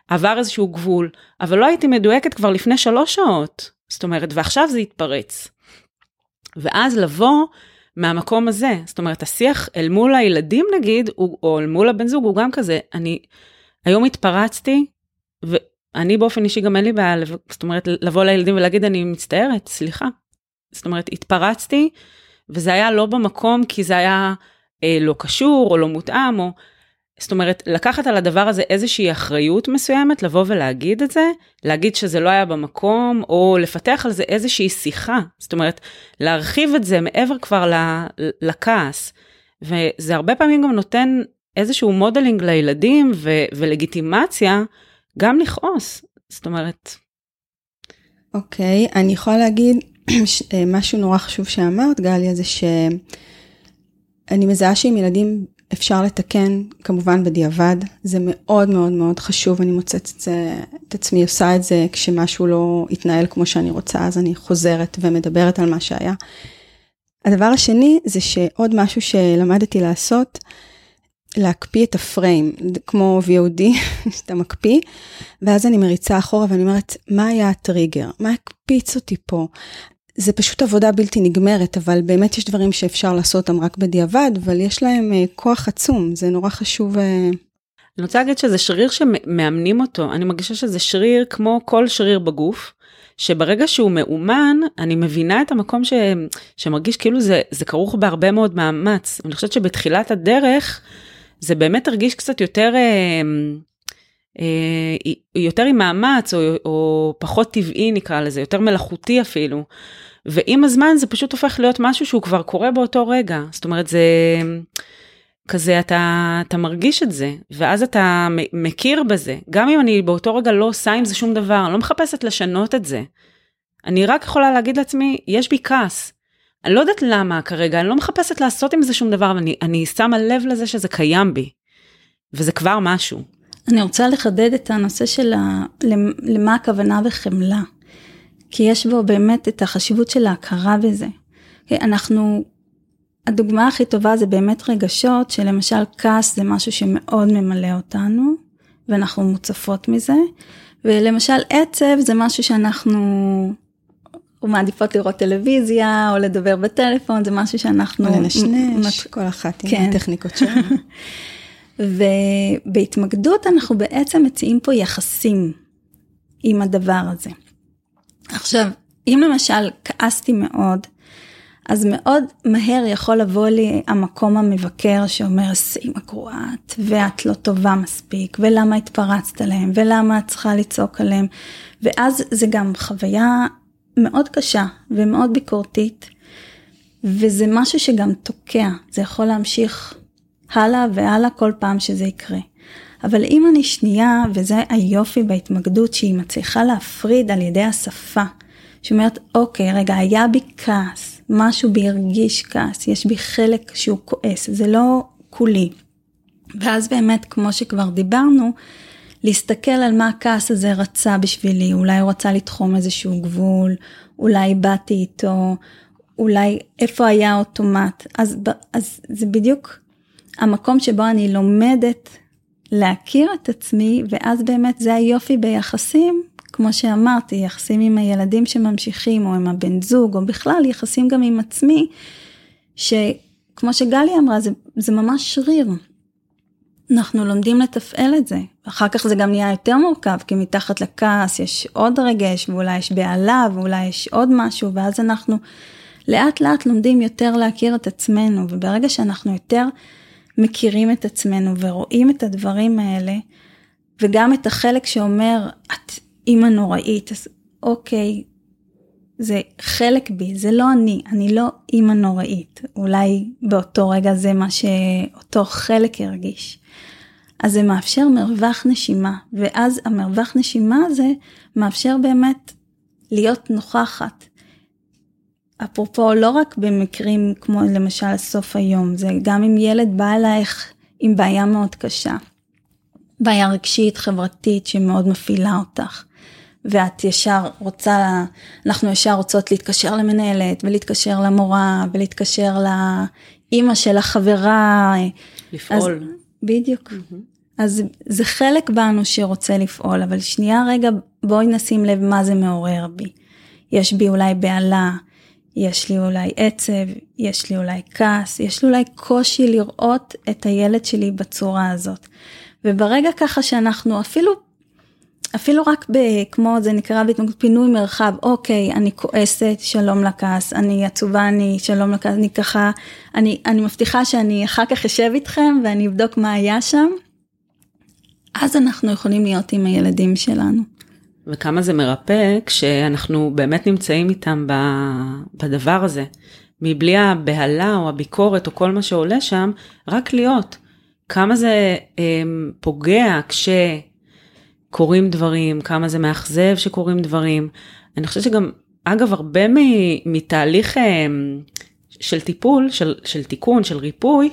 [SPEAKER 2] עבר איזשהו גבול. אבל לא הייתי מדויקת כבר לפני שלוש שעות. זאת אומרת, ועכשיו זה התפרץ. ואז לבוא מהמקום הזה, זאת אומרת, השיח אל מול הילדים נגיד, או אל מול הבן זוג, הוא גם כזה, אני היום התפרצתי, אני באופן אישי גם אין לי בעיה, זאת אומרת, לבוא לילדים ולהגיד אני מצטערת, סליחה. זאת אומרת, התפרצתי, וזה היה לא במקום כי זה היה אה, לא קשור או לא מותאם, או... זאת אומרת, לקחת על הדבר הזה איזושהי אחריות מסוימת, לבוא ולהגיד את זה, להגיד שזה לא היה במקום, או לפתח על זה איזושהי שיחה. זאת אומרת, להרחיב את זה מעבר כבר לכעס. וזה הרבה פעמים גם נותן איזשהו modeling לילדים ו- ולגיטימציה גם לכעוס, זאת אומרת.
[SPEAKER 1] אוקיי, okay, אני יכולה להגיד אה, משהו נורא חשוב שאמרת, גליה, זה שאני מזהה שעם ילדים אפשר לתקן, כמובן בדיעבד, זה מאוד מאוד מאוד חשוב, אני מוצאת את, זה, את עצמי עושה את זה כשמשהו לא התנהל כמו שאני רוצה, אז אני חוזרת ומדברת על מה שהיה. הדבר השני זה שעוד משהו שלמדתי לעשות, להקפיא את הפריים, כמו VOD, שאתה מקפיא, ואז אני מריצה אחורה ואני אומרת, מה היה הטריגר? מה הקפיץ אותי פה? זה פשוט עבודה בלתי נגמרת, אבל באמת יש דברים שאפשר לעשות אותם רק בדיעבד, אבל יש להם uh, כוח עצום, זה נורא חשוב. Uh...
[SPEAKER 2] אני רוצה להגיד שזה שריר שמאמנים אותו, אני מרגישה שזה שריר כמו כל שריר בגוף. שברגע שהוא מאומן, אני מבינה את המקום ש... שמרגיש כאילו זה, זה כרוך בהרבה מאוד מאמץ. אני חושבת שבתחילת הדרך, זה באמת הרגיש קצת יותר, אה, אה, יותר עם מאמץ, או, או פחות טבעי נקרא לזה, יותר מלאכותי אפילו. ועם הזמן זה פשוט הופך להיות משהו שהוא כבר קורה באותו רגע. זאת אומרת, זה כזה, אתה, אתה מרגיש את זה, ואז אתה מכיר בזה. גם אם אני באותו רגע לא עושה עם זה שום דבר, אני לא מחפשת לשנות את זה. אני רק יכולה להגיד לעצמי, יש בי כעס. אני לא יודעת למה כרגע, אני לא מחפשת לעשות עם זה שום דבר, אבל אני, אני שמה לב לזה שזה קיים בי, וזה כבר משהו.
[SPEAKER 3] אני רוצה לחדד את הנושא של ה... למה הכוונה בחמלה, כי יש בו באמת את החשיבות של ההכרה בזה. אנחנו, הדוגמה הכי טובה זה באמת רגשות, שלמשל כעס זה משהו שמאוד ממלא אותנו, ואנחנו מוצפות מזה, ולמשל עצב זה משהו שאנחנו מעדיפות לראות טלוויזיה או לדבר בטלפון, זה משהו שאנחנו...
[SPEAKER 1] או לנשנש, כל אחת עם כן. הטכניקות שלנו.
[SPEAKER 3] ובהתמקדות אנחנו בעצם מציעים פה יחסים עם הדבר הזה. עכשיו, אם למשל כעסתי מאוד, אז מאוד מהר יכול לבוא לי המקום המבקר שאומר, סימה גרועת, ואת לא טובה מספיק, ולמה התפרצת עליהם, ולמה את צריכה לצעוק עליהם, ואז זה גם חוויה מאוד קשה ומאוד ביקורתית, וזה משהו שגם תוקע, זה יכול להמשיך הלאה והלאה כל פעם שזה יקרה. אבל אם אני שנייה, וזה היופי בהתמקדות, שהיא מצליחה להפריד על ידי השפה, שאומרת, אוקיי, רגע, היה בי כעס, משהו בי הרגיש כעס, יש בי חלק שהוא כועס, זה לא כולי. ואז באמת, כמו שכבר דיברנו, להסתכל על מה הכעס הזה רצה בשבילי, אולי הוא רצה לתחום איזשהו גבול, אולי באתי איתו, אולי איפה היה האוטומט. אז, אז זה בדיוק המקום שבו אני לומדת להכיר את עצמי, ואז באמת זה היופי ביחסים, כמו שאמרתי, יחסים עם הילדים שממשיכים, או עם הבן זוג, או בכלל יחסים גם עם עצמי, שכמו שגלי אמרה, זה, זה ממש שריר. אנחנו לומדים לתפעל את זה. אחר כך זה גם נהיה יותר מורכב, כי מתחת לכעס יש עוד רגש, ואולי יש בהלה, ואולי יש עוד משהו, ואז אנחנו לאט לאט לומדים יותר להכיר את עצמנו, וברגע שאנחנו יותר מכירים את עצמנו ורואים את הדברים האלה, וגם את החלק שאומר, את אימא נוראית, אז אוקיי, זה חלק בי, זה לא אני, אני לא אימא נוראית. אולי באותו רגע זה מה שאותו חלק הרגיש. אז זה מאפשר מרווח נשימה, ואז המרווח נשימה הזה מאפשר באמת להיות נוכחת. אפרופו, לא רק במקרים כמו למשל סוף היום, זה גם אם ילד בא אלייך עם בעיה מאוד קשה, בעיה רגשית, חברתית, שמאוד מפעילה אותך. ואת ישר רוצה, אנחנו ישר רוצות להתקשר למנהלת ולהתקשר למורה ולהתקשר לאימא של החברה.
[SPEAKER 2] לפעול. אז,
[SPEAKER 3] בדיוק. Mm-hmm. אז זה חלק בנו שרוצה לפעול, אבל שנייה רגע בואי נשים לב מה זה מעורר בי. יש בי אולי בהלה, יש לי אולי עצב, יש לי אולי כעס, יש לי אולי קושי לראות את הילד שלי בצורה הזאת. וברגע ככה שאנחנו אפילו, אפילו רק ב, כמו זה נקרא פינוי מרחב, אוקיי, אני כועסת, שלום לכעס, אני עצובה, אני שלום לכעס, אני ככה, אני, אני מבטיחה שאני אחר כך אשב איתכם ואני אבדוק מה היה שם. אז אנחנו יכולים להיות עם הילדים שלנו.
[SPEAKER 2] וכמה זה מרפא כשאנחנו באמת נמצאים איתם בדבר הזה, מבלי הבהלה או הביקורת או כל מה שעולה שם, רק להיות. כמה זה אמ, פוגע כשקורים דברים, כמה זה מאכזב שקורים דברים. אני חושבת שגם, אגב, הרבה מתהליך הם, אמ, של טיפול, של, של תיקון, של ריפוי,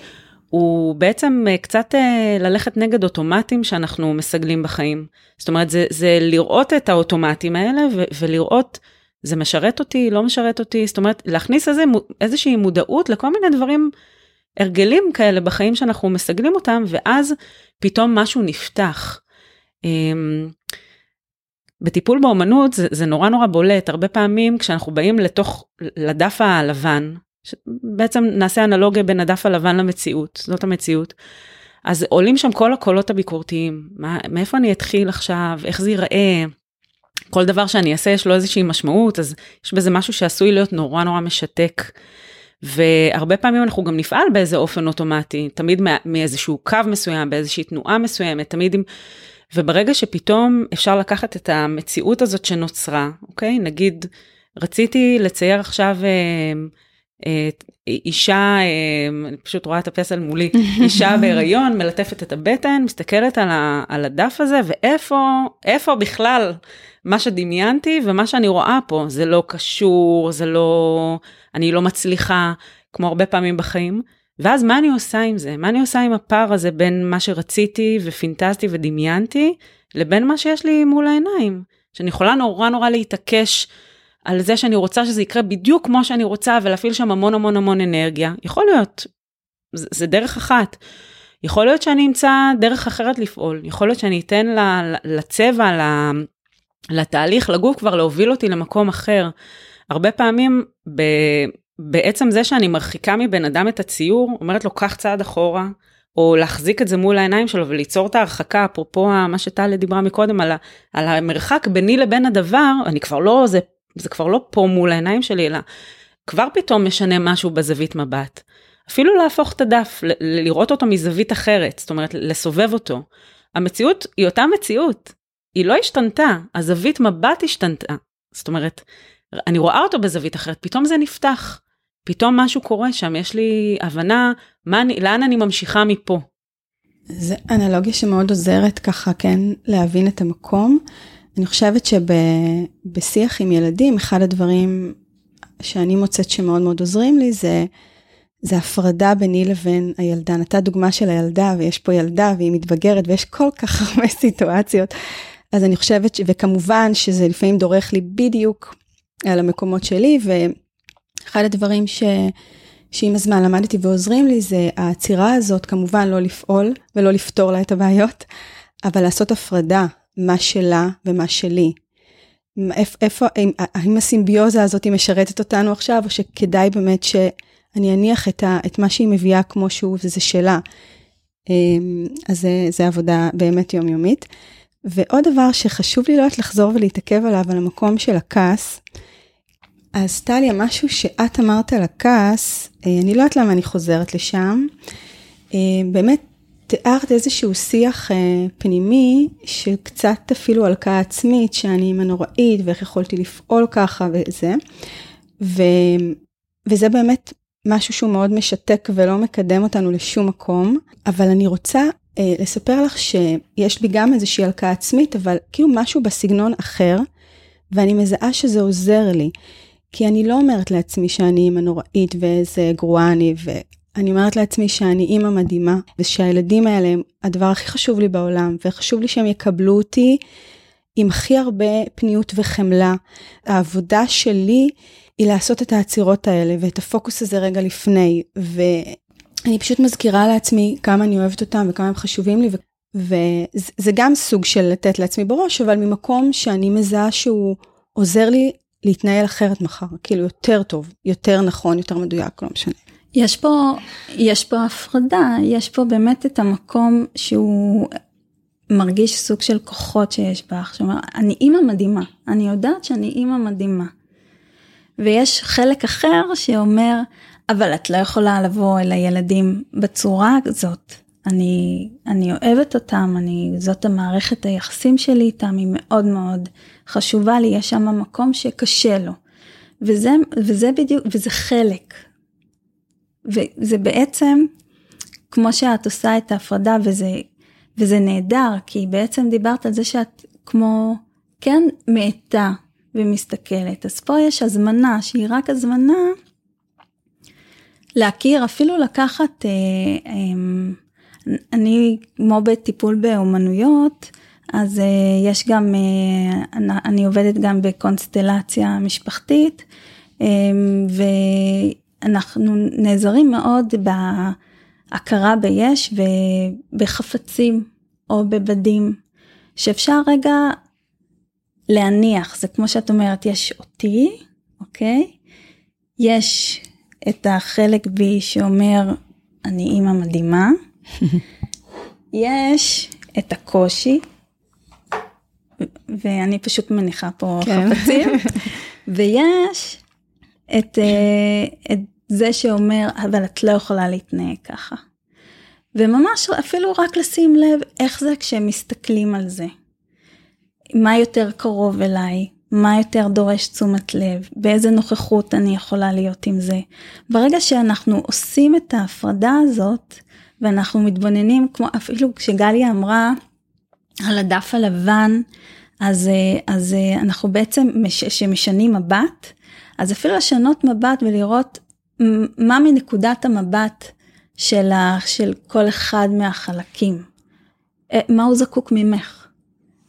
[SPEAKER 2] הוא בעצם אה, קצת אה, ללכת נגד אוטומטים שאנחנו מסגלים בחיים. זאת אומרת, זה, זה לראות את האוטומטים האלה ו- ולראות, זה משרת אותי, לא משרת אותי, זאת אומרת, להכניס איזה, איזושהי מודעות לכל מיני דברים, הרגלים כאלה בחיים שאנחנו מסגלים אותם, ואז פתאום משהו נפתח. אמ, בטיפול באומנות זה, זה נורא נורא בולט, הרבה פעמים כשאנחנו באים לתוך, לדף הלבן, בעצם נעשה אנלוגיה בין הדף הלבן למציאות, זאת המציאות. אז עולים שם כל הקולות הביקורתיים, מה, מאיפה אני אתחיל עכשיו, איך זה ייראה, כל דבר שאני אעשה יש לו איזושהי משמעות, אז יש בזה משהו שעשוי להיות נורא נורא משתק. והרבה פעמים אנחנו גם נפעל באיזה אופן אוטומטי, תמיד מאיזשהו קו מסוים, באיזושהי תנועה מסוימת, תמיד עם... וברגע שפתאום אפשר לקחת את המציאות הזאת שנוצרה, אוקיי? נגיד, רציתי לצייר עכשיו... אה, אישה, אה, אני פשוט רואה את הפסל מולי, אישה בהיריון מלטפת את הבטן, מסתכלת על, ה, על הדף הזה, ואיפה, איפה בכלל מה שדמיינתי ומה שאני רואה פה, זה לא קשור, זה לא, אני לא מצליחה, כמו הרבה פעמים בחיים. ואז מה אני עושה עם זה? מה אני עושה עם הפער הזה בין מה שרציתי ופינטזתי ודמיינתי, לבין מה שיש לי מול העיניים? שאני יכולה נורא נורא להתעקש על זה שאני רוצה שזה יקרה בדיוק כמו שאני רוצה ולהפעיל שם המון המון המון אנרגיה. יכול להיות, זה, זה דרך אחת. יכול להיות שאני אמצא דרך אחרת לפעול, יכול להיות שאני אתן לצבע, לתהליך, לגוף כבר להוביל אותי למקום אחר. הרבה פעמים ב, בעצם זה שאני מרחיקה מבן אדם את הציור, אומרת לו קח צעד אחורה, או להחזיק את זה מול העיניים שלו וליצור את ההרחקה, אפרופו מה שטלי דיברה מקודם על, ה, על המרחק ביני לבין הדבר, אני כבר לא, זה, זה כבר לא פה מול העיניים שלי, אלא כבר פתאום משנה משהו בזווית מבט. אפילו להפוך את הדף, ל- לראות אותו מזווית אחרת, זאת אומרת לסובב אותו. המציאות היא אותה מציאות, היא לא השתנתה, הזווית מבט השתנתה. זאת אומרת, אני רואה אותו בזווית אחרת, פתאום זה נפתח. פתאום משהו קורה שם, יש לי הבנה מה אני, לאן אני ממשיכה מפה.
[SPEAKER 1] זה אנלוגיה שמאוד עוזרת ככה, כן, להבין את המקום. אני חושבת שבשיח עם ילדים, אחד הדברים שאני מוצאת שמאוד מאוד עוזרים לי זה, זה הפרדה ביני לבין הילדה. נתת דוגמה של הילדה, ויש פה ילדה והיא מתבגרת, ויש כל כך הרבה סיטואציות. אז אני חושבת, ש... וכמובן שזה לפעמים דורך לי בדיוק על המקומות שלי, ואחד הדברים ש... שעם הזמן למדתי ועוזרים לי זה העצירה הזאת, כמובן לא לפעול ולא לפתור לה את הבעיות, אבל לעשות הפרדה, מה שלה ומה שלי. איפה, האם הסימביוזה הזאת משרתת אותנו עכשיו, או שכדאי באמת שאני אניח את, ה, את מה שהיא מביאה כמו שהוא, וזה שלה. אמ, אז זה, זה עבודה באמת יומיומית. ועוד דבר שחשוב לי לא לחזור ולהתעכב עליו, על המקום של הכעס. אז טליה, משהו שאת אמרת על הכעס, אה, אני לא יודעת למה אני חוזרת לשם. אה, באמת תיארת איזשהו שיח אה, פנימי, שקצת אפילו הלקאה עצמית, שאני אימא נוראית, ואיך יכולתי לפעול ככה וזה. ו, וזה באמת משהו שהוא מאוד משתק ולא מקדם אותנו לשום מקום, אבל אני רוצה אה, לספר לך שיש בי גם איזושהי הלקאה עצמית, אבל כאילו משהו בסגנון אחר, ואני מזהה שזה עוזר לי. כי אני לא אומרת לעצמי שאני אימא נוראית ואיזה גרועה אני, ואני אומרת לעצמי שאני אימא מדהימה, ושהילדים האלה הם הדבר הכי חשוב לי בעולם, וחשוב לי שהם יקבלו אותי עם הכי הרבה פניות וחמלה. העבודה שלי היא לעשות את העצירות האלה, ואת הפוקוס הזה רגע לפני, ואני פשוט מזכירה לעצמי כמה אני אוהבת אותם וכמה הם חשובים לי, וזה גם סוג של לתת לעצמי בראש, אבל ממקום שאני מזהה שהוא עוזר לי להתנהל אחרת מחר, כאילו יותר טוב, יותר נכון, יותר מדויק, לא משנה.
[SPEAKER 3] יש פה, יש פה הפרדה, יש פה באמת את המקום שהוא מרגיש סוג של כוחות שיש בך, שאומר, אני אימא מדהימה, אני יודעת שאני אימא מדהימה. ויש חלק אחר שאומר, אבל את לא יכולה לבוא אל הילדים בצורה הזאת. אני, אני אוהבת אותם, אני, זאת המערכת היחסים שלי איתם, היא מאוד מאוד חשובה לי, יש שם מקום שקשה לו. וזה, וזה בדיוק, וזה חלק. וזה בעצם, כמו שאת עושה את ההפרדה, וזה, וזה נהדר, כי בעצם דיברת על זה שאת כמו, כן, מאטה ומסתכלת. אז פה יש הזמנה, שהיא רק הזמנה להכיר, אפילו לקחת, אה, אה, אני, כמו בטיפול באומנויות, אז uh, יש גם, uh, אני עובדת גם בקונסטלציה משפחתית, um, ואנחנו נעזרים מאוד בהכרה ביש ובחפצים או בבדים, שאפשר רגע להניח, זה כמו שאת אומרת, יש אותי, אוקיי? יש את החלק בי שאומר, אני אימא מדהימה. יש את הקושי, ואני פשוט מניחה פה כן. חפצים, ויש את, אה, את זה שאומר, אבל את לא יכולה להתנהג ככה. וממש אפילו רק לשים לב איך זה כשהם מסתכלים על זה. מה יותר קרוב אליי, מה יותר דורש תשומת לב, באיזה נוכחות אני יכולה להיות עם זה. ברגע שאנחנו עושים את ההפרדה הזאת, ואנחנו מתבוננים, כמו אפילו כשגליה אמרה על הדף הלבן, אז, אה, אז אה, אנחנו בעצם, שמשנים מבט, אז אפילו לשנות מבט ולראות מה מנקודת המבט של, ה, של כל אחד מהחלקים. אה, מה הוא זקוק ממך?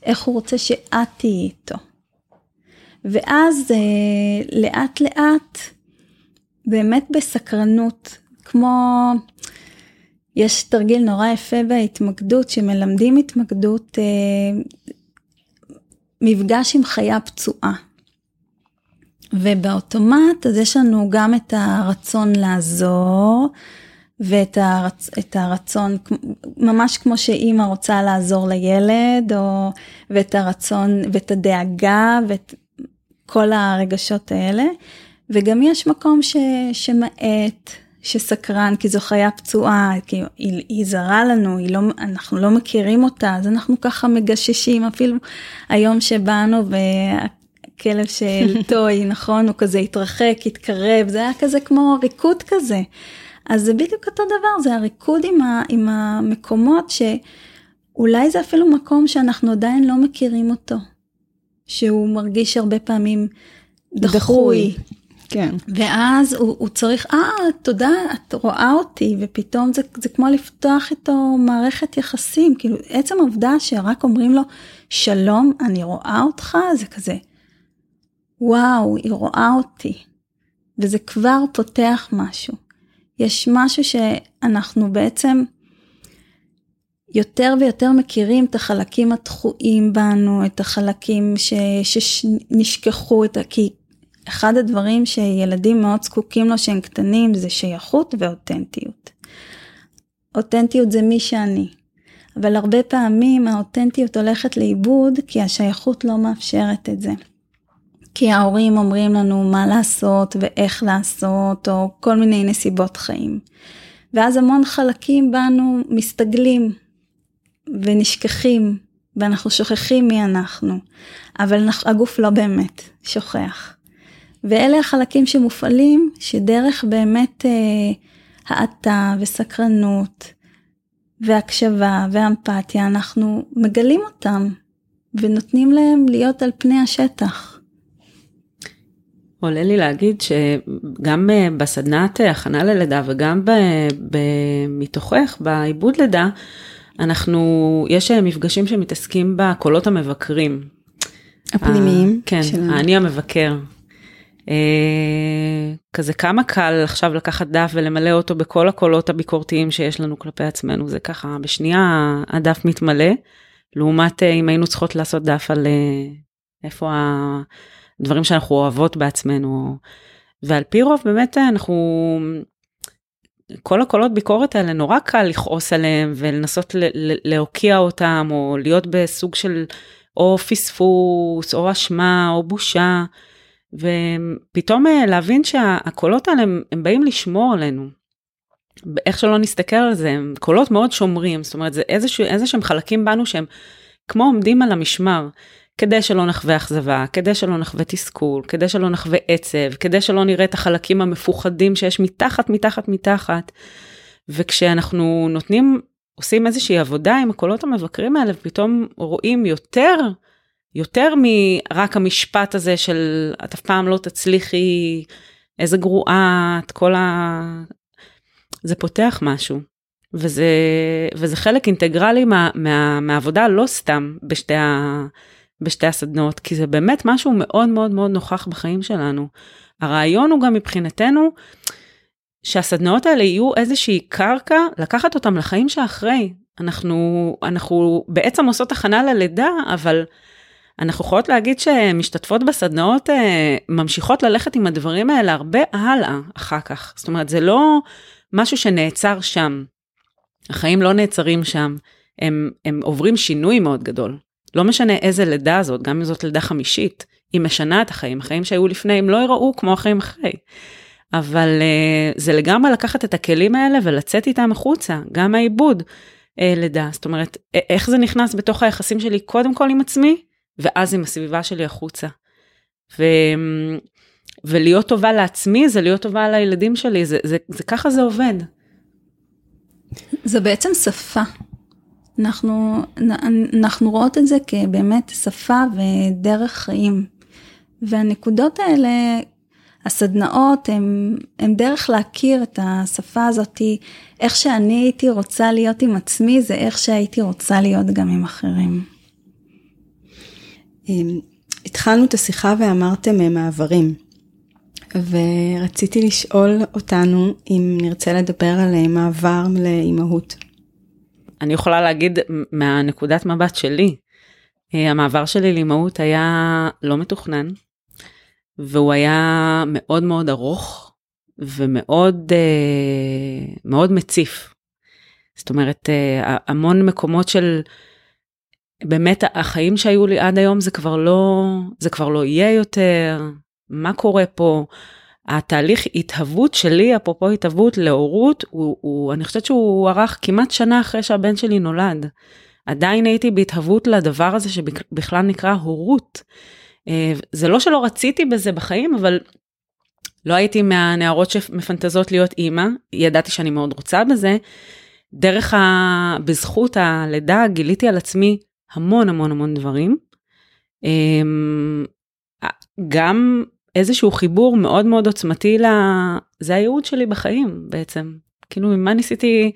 [SPEAKER 3] איך הוא רוצה שאת תהיי איתו? ואז לאט לאט, באמת בסקרנות, כמו יש תרגיל נורא יפה בהתמקדות, שמלמדים התמקדות, אה, מפגש עם חיה פצועה. ובאוטומט אז יש לנו גם את הרצון לעזור, ואת הרצ... את הרצון, ממש כמו שאימא רוצה לעזור לילד, או... ואת הרצון ואת הדאגה ואת כל הרגשות האלה. וגם יש מקום ש... שמאט, שסקרן, כי זו חיה פצועה, כי היא, היא זרה לנו, היא לא, אנחנו לא מכירים אותה, אז אנחנו ככה מגששים, אפילו היום שבאנו והכלב של טוי, נכון, הוא כזה התרחק, התקרב, זה היה כזה כמו ריקוד כזה. אז זה בדיוק אותו דבר, זה הריקוד עם, ה, עם המקומות שאולי זה אפילו מקום שאנחנו עדיין לא מכירים אותו, שהוא מרגיש הרבה פעמים דחוי. דחוי.
[SPEAKER 1] כן.
[SPEAKER 3] ואז הוא, הוא צריך, אה, תודה, את רואה אותי, ופתאום זה, זה כמו לפתוח איתו מערכת יחסים, כאילו עצם העובדה שרק אומרים לו, שלום, אני רואה אותך, זה כזה, וואו, היא רואה אותי. וזה כבר פותח משהו. יש משהו שאנחנו בעצם יותר ויותר מכירים את החלקים הדחויים בנו, את החלקים ש, שנשכחו, את, כי אחד הדברים שילדים מאוד זקוקים לו שהם קטנים זה שייכות ואותנטיות. אותנטיות זה מי שאני, אבל הרבה פעמים האותנטיות הולכת לאיבוד כי השייכות לא מאפשרת את זה. כי ההורים אומרים לנו מה לעשות ואיך לעשות, או כל מיני נסיבות חיים. ואז המון חלקים בנו מסתגלים ונשכחים, ואנחנו שוכחים מי אנחנו, אבל הגוף לא באמת שוכח. ואלה החלקים שמופעלים, שדרך באמת אה, האטה וסקרנות והקשבה ואמפתיה, אנחנו מגלים אותם ונותנים להם להיות על פני השטח.
[SPEAKER 2] עולה לי להגיד שגם אה, בסדנת הכנה ללידה וגם ב, ב, מתוכך בעיבוד לידה, אנחנו, יש אה, מפגשים שמתעסקים בקולות המבקרים.
[SPEAKER 1] הפנימיים.
[SPEAKER 2] כן, שלנו. האני המבקר. כזה כמה קל עכשיו לקחת דף ולמלא אותו בכל הקולות הביקורתיים שיש לנו כלפי עצמנו, זה ככה בשנייה הדף מתמלא, לעומת אם היינו צריכות לעשות דף על איפה ה... דברים שאנחנו אוהבות בעצמנו. ועל פי רוב באמת אנחנו, כל הקולות ביקורת האלה נורא קל לכעוס עליהם ולנסות להוקיע אותם או להיות בסוג של או פספוס או אשמה או בושה. ופתאום אה, להבין שהקולות האלה הם, הם באים לשמור עלינו. איך שלא נסתכל על זה, הם קולות מאוד שומרים, זאת אומרת זה איזשהו, איזה שהם חלקים בנו שהם כמו עומדים על המשמר. כדי שלא נחווה אכזבה, כדי שלא נחווה תסכול, כדי שלא נחווה עצב, כדי שלא נראה את החלקים המפוחדים שיש מתחת, מתחת, מתחת. וכשאנחנו נותנים, עושים איזושהי עבודה עם הקולות המבקרים האלה, ופתאום רואים יותר, יותר מרק המשפט הזה של את אף פעם לא תצליחי, איזה גרועה, את כל ה... זה פותח משהו. וזה, וזה חלק אינטגרלי מה, מה, מהעבודה לא סתם בשתי ה... בשתי הסדנות, כי זה באמת משהו מאוד מאוד מאוד נוכח בחיים שלנו. הרעיון הוא גם מבחינתנו, שהסדנאות האלה יהיו איזושהי קרקע, לקחת אותם לחיים שאחרי. אנחנו, אנחנו בעצם עושות הכנה ללידה, אבל אנחנו יכולות להגיד שמשתתפות בסדנאות אה, ממשיכות ללכת עם הדברים האלה הרבה הלאה אחר כך. זאת אומרת, זה לא משהו שנעצר שם. החיים לא נעצרים שם, הם, הם עוברים שינוי מאוד גדול. לא משנה איזה לידה זאת, גם אם זאת לידה חמישית, היא משנה את החיים. החיים שהיו לפני הם לא יראו כמו החיים אחרי. אבל uh, זה לגמרי לקחת את הכלים האלה ולצאת איתם החוצה, גם העיבוד uh, לידה. זאת אומרת, איך זה נכנס בתוך היחסים שלי קודם כל עם עצמי, ואז עם הסביבה שלי החוצה. ו... ולהיות טובה לעצמי זה להיות טובה לילדים שלי, זה, זה, זה, ככה זה עובד.
[SPEAKER 3] זה בעצם שפה. אנחנו, אנחנו רואות את זה כבאמת שפה ודרך חיים. והנקודות האלה, הסדנאות, הם דרך להכיר את השפה הזאת, איך שאני הייתי רוצה להיות עם עצמי, זה איך שהייתי רוצה להיות גם עם אחרים.
[SPEAKER 1] אמ, התחלנו את השיחה ואמרתם אה, מעברים, ורציתי לשאול אותנו אם נרצה לדבר על אה, מעבר לאימהות.
[SPEAKER 2] אני יכולה להגיד מהנקודת מבט שלי, אה, המעבר שלי לאימהות היה לא מתוכנן, והוא היה מאוד מאוד ארוך ומאוד מאוד מציף. זאת אומרת, המון מקומות של באמת החיים שהיו לי עד היום זה כבר לא, זה כבר לא יהיה יותר, מה קורה פה? התהליך התהוות שלי, אפרופו התהוות להורות, הוא, הוא, אני חושבת שהוא ארך כמעט שנה אחרי שהבן שלי נולד. עדיין הייתי בהתהוות לדבר הזה שבכלל נקרא הורות. אה, זה לא שלא רציתי בזה בחיים, אבל לא הייתי מהנערות שמפנטזות להיות אימא, ידעתי שאני מאוד רוצה בזה. דרך ה... בזכות הלידה גיליתי על עצמי המון המון המון דברים. אמ, גם איזשהו חיבור מאוד מאוד עוצמתי ל... זה הייעוד שלי בחיים בעצם. כאילו ממה ניסיתי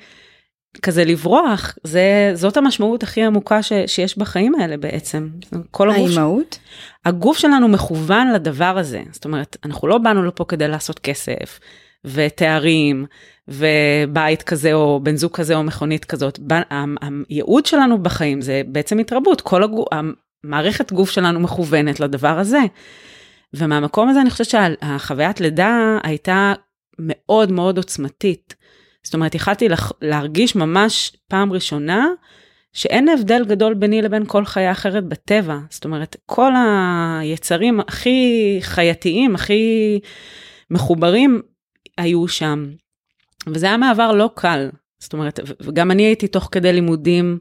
[SPEAKER 2] כזה לברוח, זה, זאת המשמעות הכי עמוקה ש, שיש בחיים האלה בעצם.
[SPEAKER 1] כל הגוף... האימהות?
[SPEAKER 2] הגוף שלנו מכוון לדבר הזה. זאת אומרת, אנחנו לא באנו לפה כדי לעשות כסף ותארים ובית כזה או בן זוג כזה או מכונית כזאת. הייעוד שלנו בחיים זה בעצם התרבות, כל הגוף, המערכת גוף שלנו מכוונת לדבר הזה. ומהמקום הזה אני חושבת שהחוויית לידה הייתה מאוד מאוד עוצמתית. זאת אומרת, יכלתי להרגיש ממש פעם ראשונה שאין הבדל גדול ביני לבין כל חיה אחרת בטבע. זאת אומרת, כל היצרים הכי חייתיים, הכי מחוברים, היו שם. וזה היה מעבר לא קל. זאת אומרת, וגם אני הייתי תוך כדי לימודים,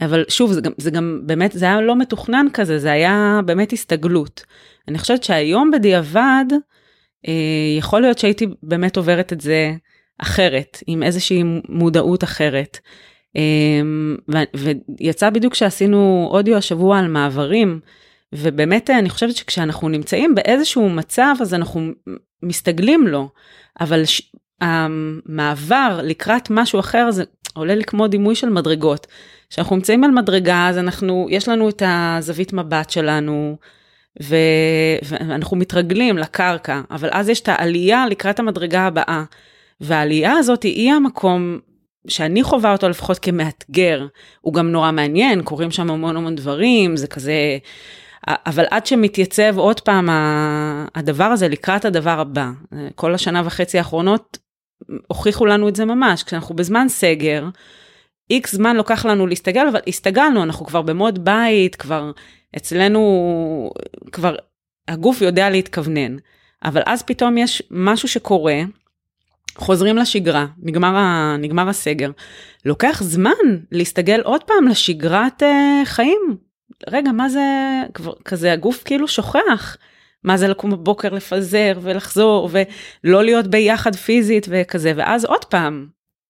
[SPEAKER 2] אבל שוב, זה גם, זה גם באמת, זה היה לא מתוכנן כזה, זה היה באמת הסתגלות. אני חושבת שהיום בדיעבד, אה, יכול להיות שהייתי באמת עוברת את זה אחרת, עם איזושהי מודעות אחרת. אמ, ויצא בדיוק שעשינו אודיו השבוע על מעברים, ובאמת אני חושבת שכשאנחנו נמצאים באיזשהו מצב אז אנחנו מסתגלים לו, אבל המעבר לקראת משהו אחר זה עולה לי כמו דימוי של מדרגות. כשאנחנו נמצאים על מדרגה אז אנחנו, יש לנו את הזווית מבט שלנו, ו... ואנחנו מתרגלים לקרקע, אבל אז יש את העלייה לקראת המדרגה הבאה. והעלייה הזאת היא המקום שאני חווה אותו לפחות כמאתגר, הוא גם נורא מעניין, קורים שם המון המון דברים, זה כזה, אבל עד שמתייצב עוד פעם הדבר הזה לקראת הדבר הבא, כל השנה וחצי האחרונות הוכיחו לנו את זה ממש, כשאנחנו בזמן סגר, איקס זמן לוקח לנו להסתגל, אבל הסתגלנו, אנחנו כבר במוד בית, כבר אצלנו, כבר הגוף יודע להתכוונן. אבל אז פתאום יש משהו שקורה, חוזרים לשגרה, נגמר, ה, נגמר הסגר. לוקח זמן להסתגל עוד פעם לשגרת uh, חיים. רגע, מה זה, כבר, כזה הגוף כאילו שוכח. מה זה לקום בבוקר לפזר ולחזור ולא להיות ביחד פיזית וכזה, ואז עוד פעם,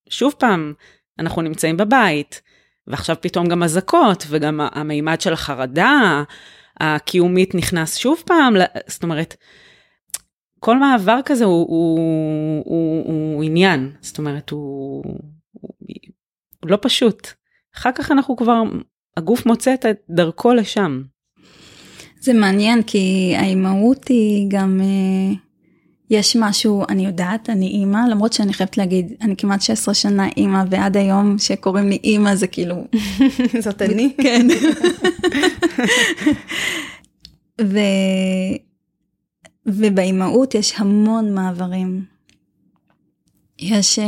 [SPEAKER 2] שוב פעם, אנחנו נמצאים בבית, ועכשיו פתאום גם אזעקות, וגם המימד של החרדה הקיומית נכנס שוב פעם, זאת אומרת, כל מעבר כזה הוא, הוא, הוא, הוא עניין, זאת אומרת, הוא, הוא, הוא לא פשוט. אחר כך אנחנו כבר, הגוף מוצא את דרכו לשם.
[SPEAKER 3] זה מעניין כי האימהות היא גם, אה, יש משהו, אני יודעת, אני אימא, למרות שאני חייבת להגיד, אני כמעט 16 שנה אימא, ועד היום שקוראים לי אימא זה כאילו...
[SPEAKER 1] זאת אני?
[SPEAKER 3] כן. ו... ובאימהות יש המון מעברים. יש אה,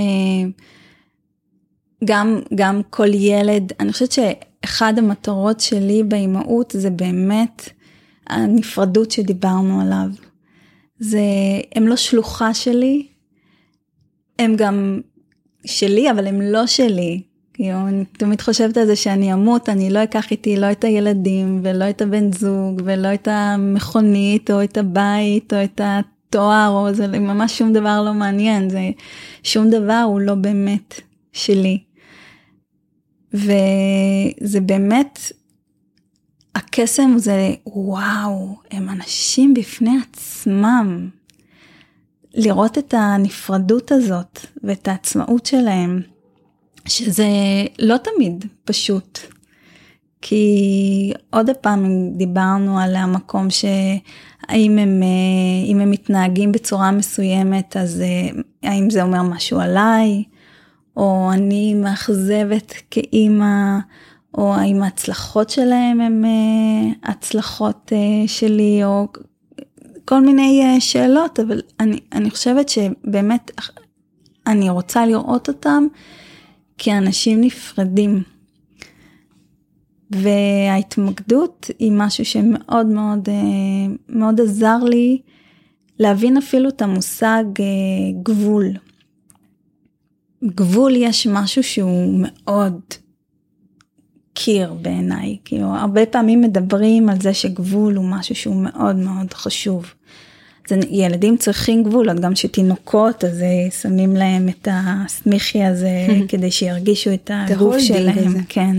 [SPEAKER 3] גם, גם כל ילד, אני חושבת שאחד המטרות שלי באימהות זה באמת הנפרדות שדיברנו עליו. זה, הם לא שלוחה שלי, הם גם שלי, אבל הם לא שלי. כאילו, אני תמיד חושבת על זה שאני אמות, אני לא אקח איתי לא את הילדים, ולא את הבן זוג, ולא את המכונית, או את הבית, או את התואר, או זה ממש שום דבר לא מעניין, זה שום דבר הוא לא באמת שלי. וזה באמת, הקסם זה, וואו, הם אנשים בפני עצמם. לראות את הנפרדות הזאת ואת העצמאות שלהם. שזה לא תמיד פשוט. כי עוד פעם דיברנו על המקום שהאם הם, אה, הם מתנהגים בצורה מסוימת, אז אה, האם זה אומר משהו עליי, או אני מאכזבת כאימא, או האם ההצלחות שלהם הם אה, הצלחות שלי, או כל מיני שאלות, אבל אני, אני חושבת שבאמת אני רוצה לראות אותם כאנשים נפרדים. וההתמקדות היא משהו שמאוד מאוד מאוד עזר לי להבין אפילו את המושג גבול. גבול יש משהו שהוא מאוד קיר בעיניי, כאילו הרבה פעמים מדברים על זה שגבול הוא משהו שהוא מאוד מאוד חשוב. אז ילדים צריכים גבולות, גם שתינוקות אז אה, שמים להם את הסמיכי הזה כדי שירגישו את הגוף שלהם, הזה. כן.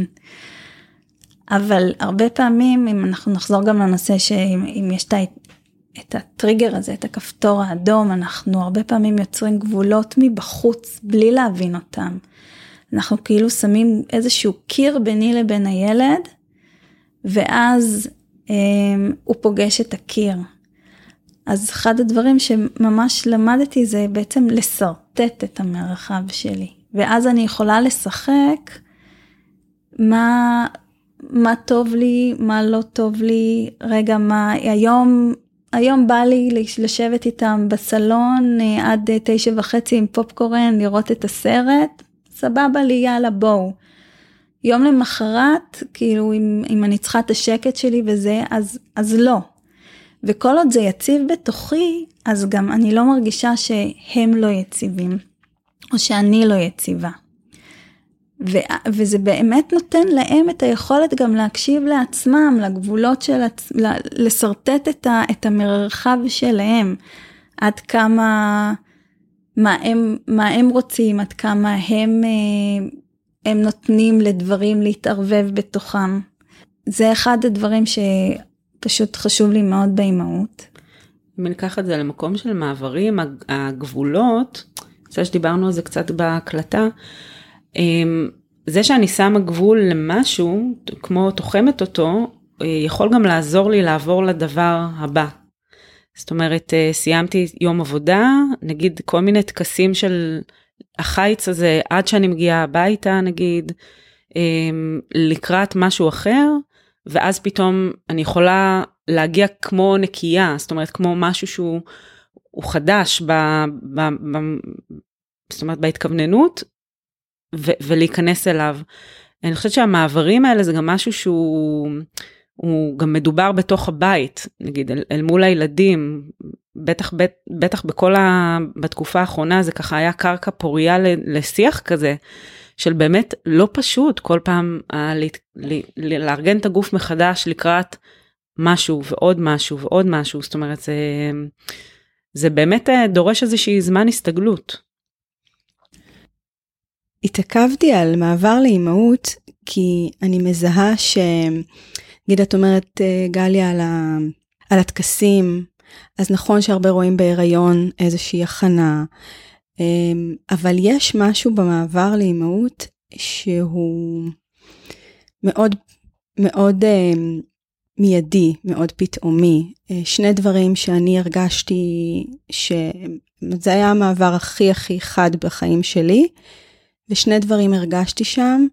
[SPEAKER 3] אבל הרבה פעמים אם אנחנו נחזור גם לנושא שאם יש את הטריגר הזה, את הכפתור האדום, אנחנו הרבה פעמים יוצרים גבולות מבחוץ בלי להבין אותם. אנחנו כאילו שמים איזשהו קיר ביני לבין הילד, ואז אה, הוא פוגש את הקיר. אז אחד הדברים שממש למדתי זה בעצם לשרטט את המרחב שלי, ואז אני יכולה לשחק מה, מה טוב לי, מה לא טוב לי, רגע מה, היום, היום בא לי לשבת איתם בסלון אה, עד תשע וחצי עם פופקורן, לראות את הסרט, סבבה לי, יאללה בואו. יום למחרת, כאילו אם, אם אני צריכה את השקט שלי וזה, אז, אז לא. וכל עוד זה יציב בתוכי, אז גם אני לא מרגישה שהם לא יציבים, או שאני לא יציבה. ו- וזה באמת נותן להם את היכולת גם להקשיב לעצמם, לגבולות של עצמם, לשרטט את, ה- את המרחב שלהם, עד כמה מה הם, מה הם רוצים, עד כמה הם, אה, הם נותנים לדברים להתערבב בתוכם. זה אחד הדברים שפשוט חשוב לי מאוד באימהות.
[SPEAKER 2] אם ניקח את זה למקום של מעברים, הגבולות, זה שדיברנו על זה קצת בהקלטה, זה שאני שמה גבול למשהו, כמו תוחמת אותו, אה, יכול גם לעזור לי לעבור לדבר הבא. זאת אומרת, אה, סיימתי יום עבודה, נגיד כל מיני טקסים של החיץ הזה עד שאני מגיעה הביתה, נגיד, אמ, לקראת משהו אחר, ואז פתאום אני יכולה להגיע כמו נקייה, זאת אומרת, כמו משהו שהוא חדש, ב, ב, ב, זאת אומרת, בהתכווננות, ולהיכנס אליו. אני חושבת שהמעברים האלה זה גם משהו שהוא... הוא גם מדובר בתוך הבית, נגיד אל, אל מול הילדים, בטח, בט, בטח בכל ה... בתקופה האחרונה זה ככה היה קרקע פוריה לשיח כזה, של באמת לא פשוט כל פעם ה, ל, ל, ל, לארגן את הגוף מחדש לקראת משהו ועוד משהו ועוד משהו, זאת אומרת זה, זה באמת אה, דורש איזושהי זמן הסתגלות.
[SPEAKER 1] התעכבתי על מעבר לאימהות כי אני מזהה ש... נגיד את אומרת אה, גליה על, ה, על הטקסים, אז נכון שהרבה רואים בהיריון איזושהי הכנה, אמ, אבל יש משהו במעבר לאימהות שהוא מאוד מאוד אמ, מיידי, מאוד פתאומי. אה, שני דברים שאני הרגשתי שזה היה המעבר הכי הכי חד בחיים שלי, ושני דברים הרגשתי שם.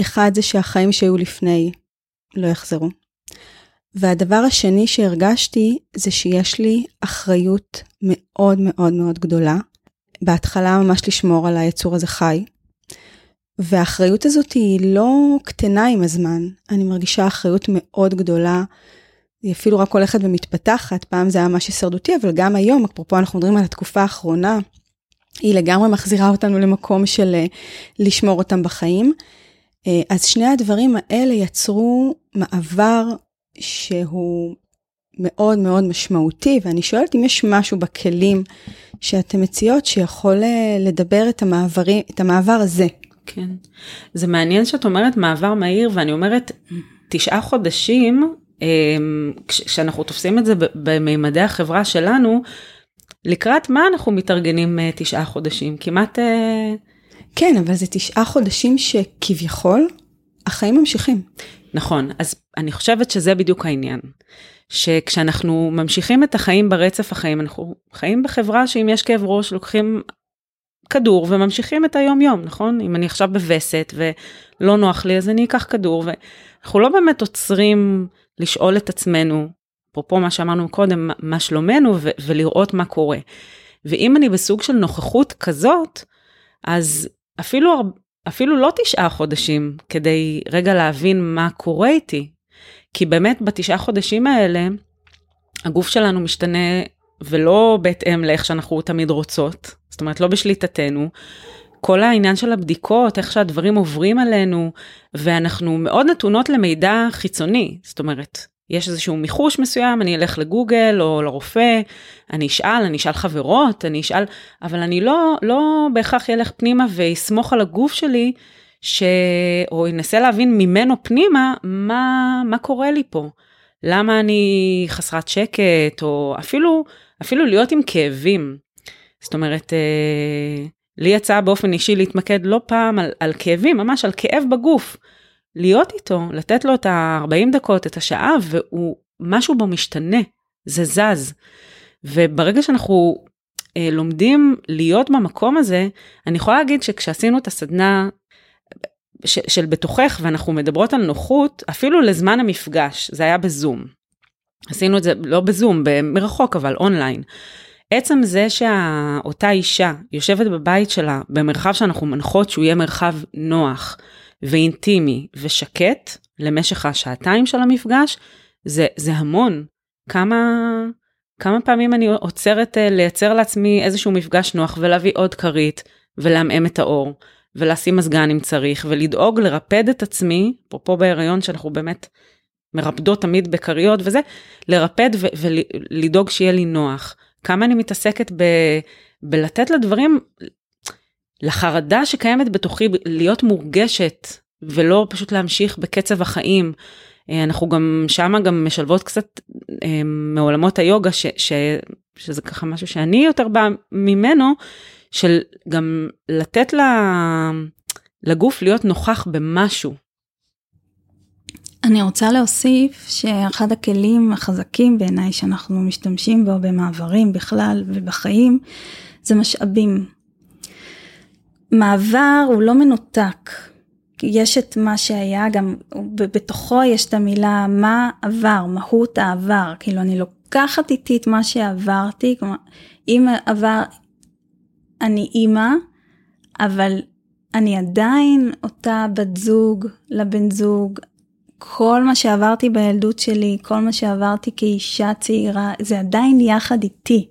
[SPEAKER 1] אחד זה שהחיים שהיו לפני לא יחזרו. והדבר השני שהרגשתי זה שיש לי אחריות מאוד מאוד מאוד גדולה. בהתחלה ממש לשמור על היצור הזה חי. והאחריות הזאת היא לא קטנה עם הזמן, אני מרגישה אחריות מאוד גדולה. היא אפילו רק הולכת ומתפתחת, פעם זה היה ממש הישרדותי, אבל גם היום, אפרופו אנחנו מדברים על התקופה האחרונה, היא לגמרי מחזירה אותנו למקום של אה, לשמור אותם בחיים. אה, אז שני הדברים האלה יצרו מעבר שהוא מאוד מאוד משמעותי, ואני שואלת אם יש משהו בכלים שאתם מציעות שיכול אה, לדבר את, המעברי, את המעבר הזה.
[SPEAKER 2] כן, זה מעניין שאת אומרת מעבר מהיר, ואני אומרת תשעה חודשים, כשאנחנו תופסים את זה במימדי החברה שלנו, לקראת מה אנחנו מתארגנים אה, תשעה חודשים? כמעט
[SPEAKER 1] כן, אבל זה תשעה חודשים שכביכול החיים ממשיכים.
[SPEAKER 2] נכון, אז אני חושבת שזה בדיוק העניין. שכשאנחנו ממשיכים את החיים ברצף החיים, אנחנו חיים בחברה שאם יש כאב ראש לוקחים כדור וממשיכים את היום יום, נכון? אם אני עכשיו בווסת ולא נוח לי אז אני אקח כדור ואנחנו לא באמת עוצרים לשאול את עצמנו, אפרופו מה שאמרנו קודם, מה שלומנו, ו- ולראות מה קורה. ואם אני בסוג של נוכחות כזאת, אז אפילו, אפילו לא תשעה חודשים כדי רגע להבין מה קורה איתי. כי באמת בתשעה חודשים האלה, הגוף שלנו משתנה ולא בהתאם לאיך שאנחנו תמיד רוצות, זאת אומרת לא בשליטתנו. כל העניין של הבדיקות, איך שהדברים עוברים עלינו, ואנחנו מאוד נתונות למידע חיצוני, זאת אומרת, יש איזשהו מיחוש מסוים, אני אלך לגוגל או לרופא, אני אשאל, אני אשאל חברות, אני אשאל, אבל אני לא, לא בהכרח ילך פנימה ואסמוך על הגוף שלי, ש... או אנסה להבין ממנו פנימה מה, מה קורה לי פה. למה אני חסרת שקט, או אפילו, אפילו להיות עם כאבים. זאת אומרת, אה, לי יצא באופן אישי להתמקד לא פעם על, על כאבים, ממש על כאב בגוף. להיות איתו, לתת לו את ה-40 דקות, את השעה, והוא, משהו בו משתנה, זה זז. וברגע שאנחנו אה, לומדים להיות במקום הזה, אני יכולה להגיד שכשעשינו את הסדנה ש, של בתוכך ואנחנו מדברות על נוחות, אפילו לזמן המפגש, זה היה בזום. עשינו את זה לא בזום, מרחוק, אבל אונליין. עצם זה שאותה אישה יושבת בבית שלה במרחב שאנחנו מנחות שהוא יהיה מרחב נוח ואינטימי ושקט למשך השעתיים של המפגש, זה, זה המון. כמה, כמה פעמים אני עוצרת אה, לייצר לעצמי איזשהו מפגש נוח ולהביא עוד כרית ולעמעם את האור ולשים מזגן אם צריך ולדאוג לרפד את עצמי, אפרופו בהיריון שאנחנו באמת מרפדות תמיד בכריות וזה, לרפד ולדאוג שיהיה לי נוח. כמה אני מתעסקת ב, בלתת לדברים, לחרדה שקיימת בתוכי, להיות מורגשת, ולא פשוט להמשיך בקצב החיים. אה, אנחנו גם שמה גם משלבות קצת אה, מעולמות היוגה, ש, ש, שזה ככה משהו שאני יותר באה ממנו, של גם לתת לגוף להיות נוכח במשהו.
[SPEAKER 3] אני רוצה להוסיף שאחד הכלים החזקים בעיניי שאנחנו משתמשים בו במעברים בכלל ובחיים זה משאבים. מעבר הוא לא מנותק. יש את מה שהיה, גם בתוכו יש את המילה מה עבר, מהות העבר. כאילו אני לוקחת איתי את מה שעברתי, כלומר, אם עבר, אני אימא, אבל אני עדיין אותה בת זוג לבן זוג, כל מה שעברתי בילדות שלי, כל מה שעברתי כאישה צעירה, זה עדיין יחד איתי.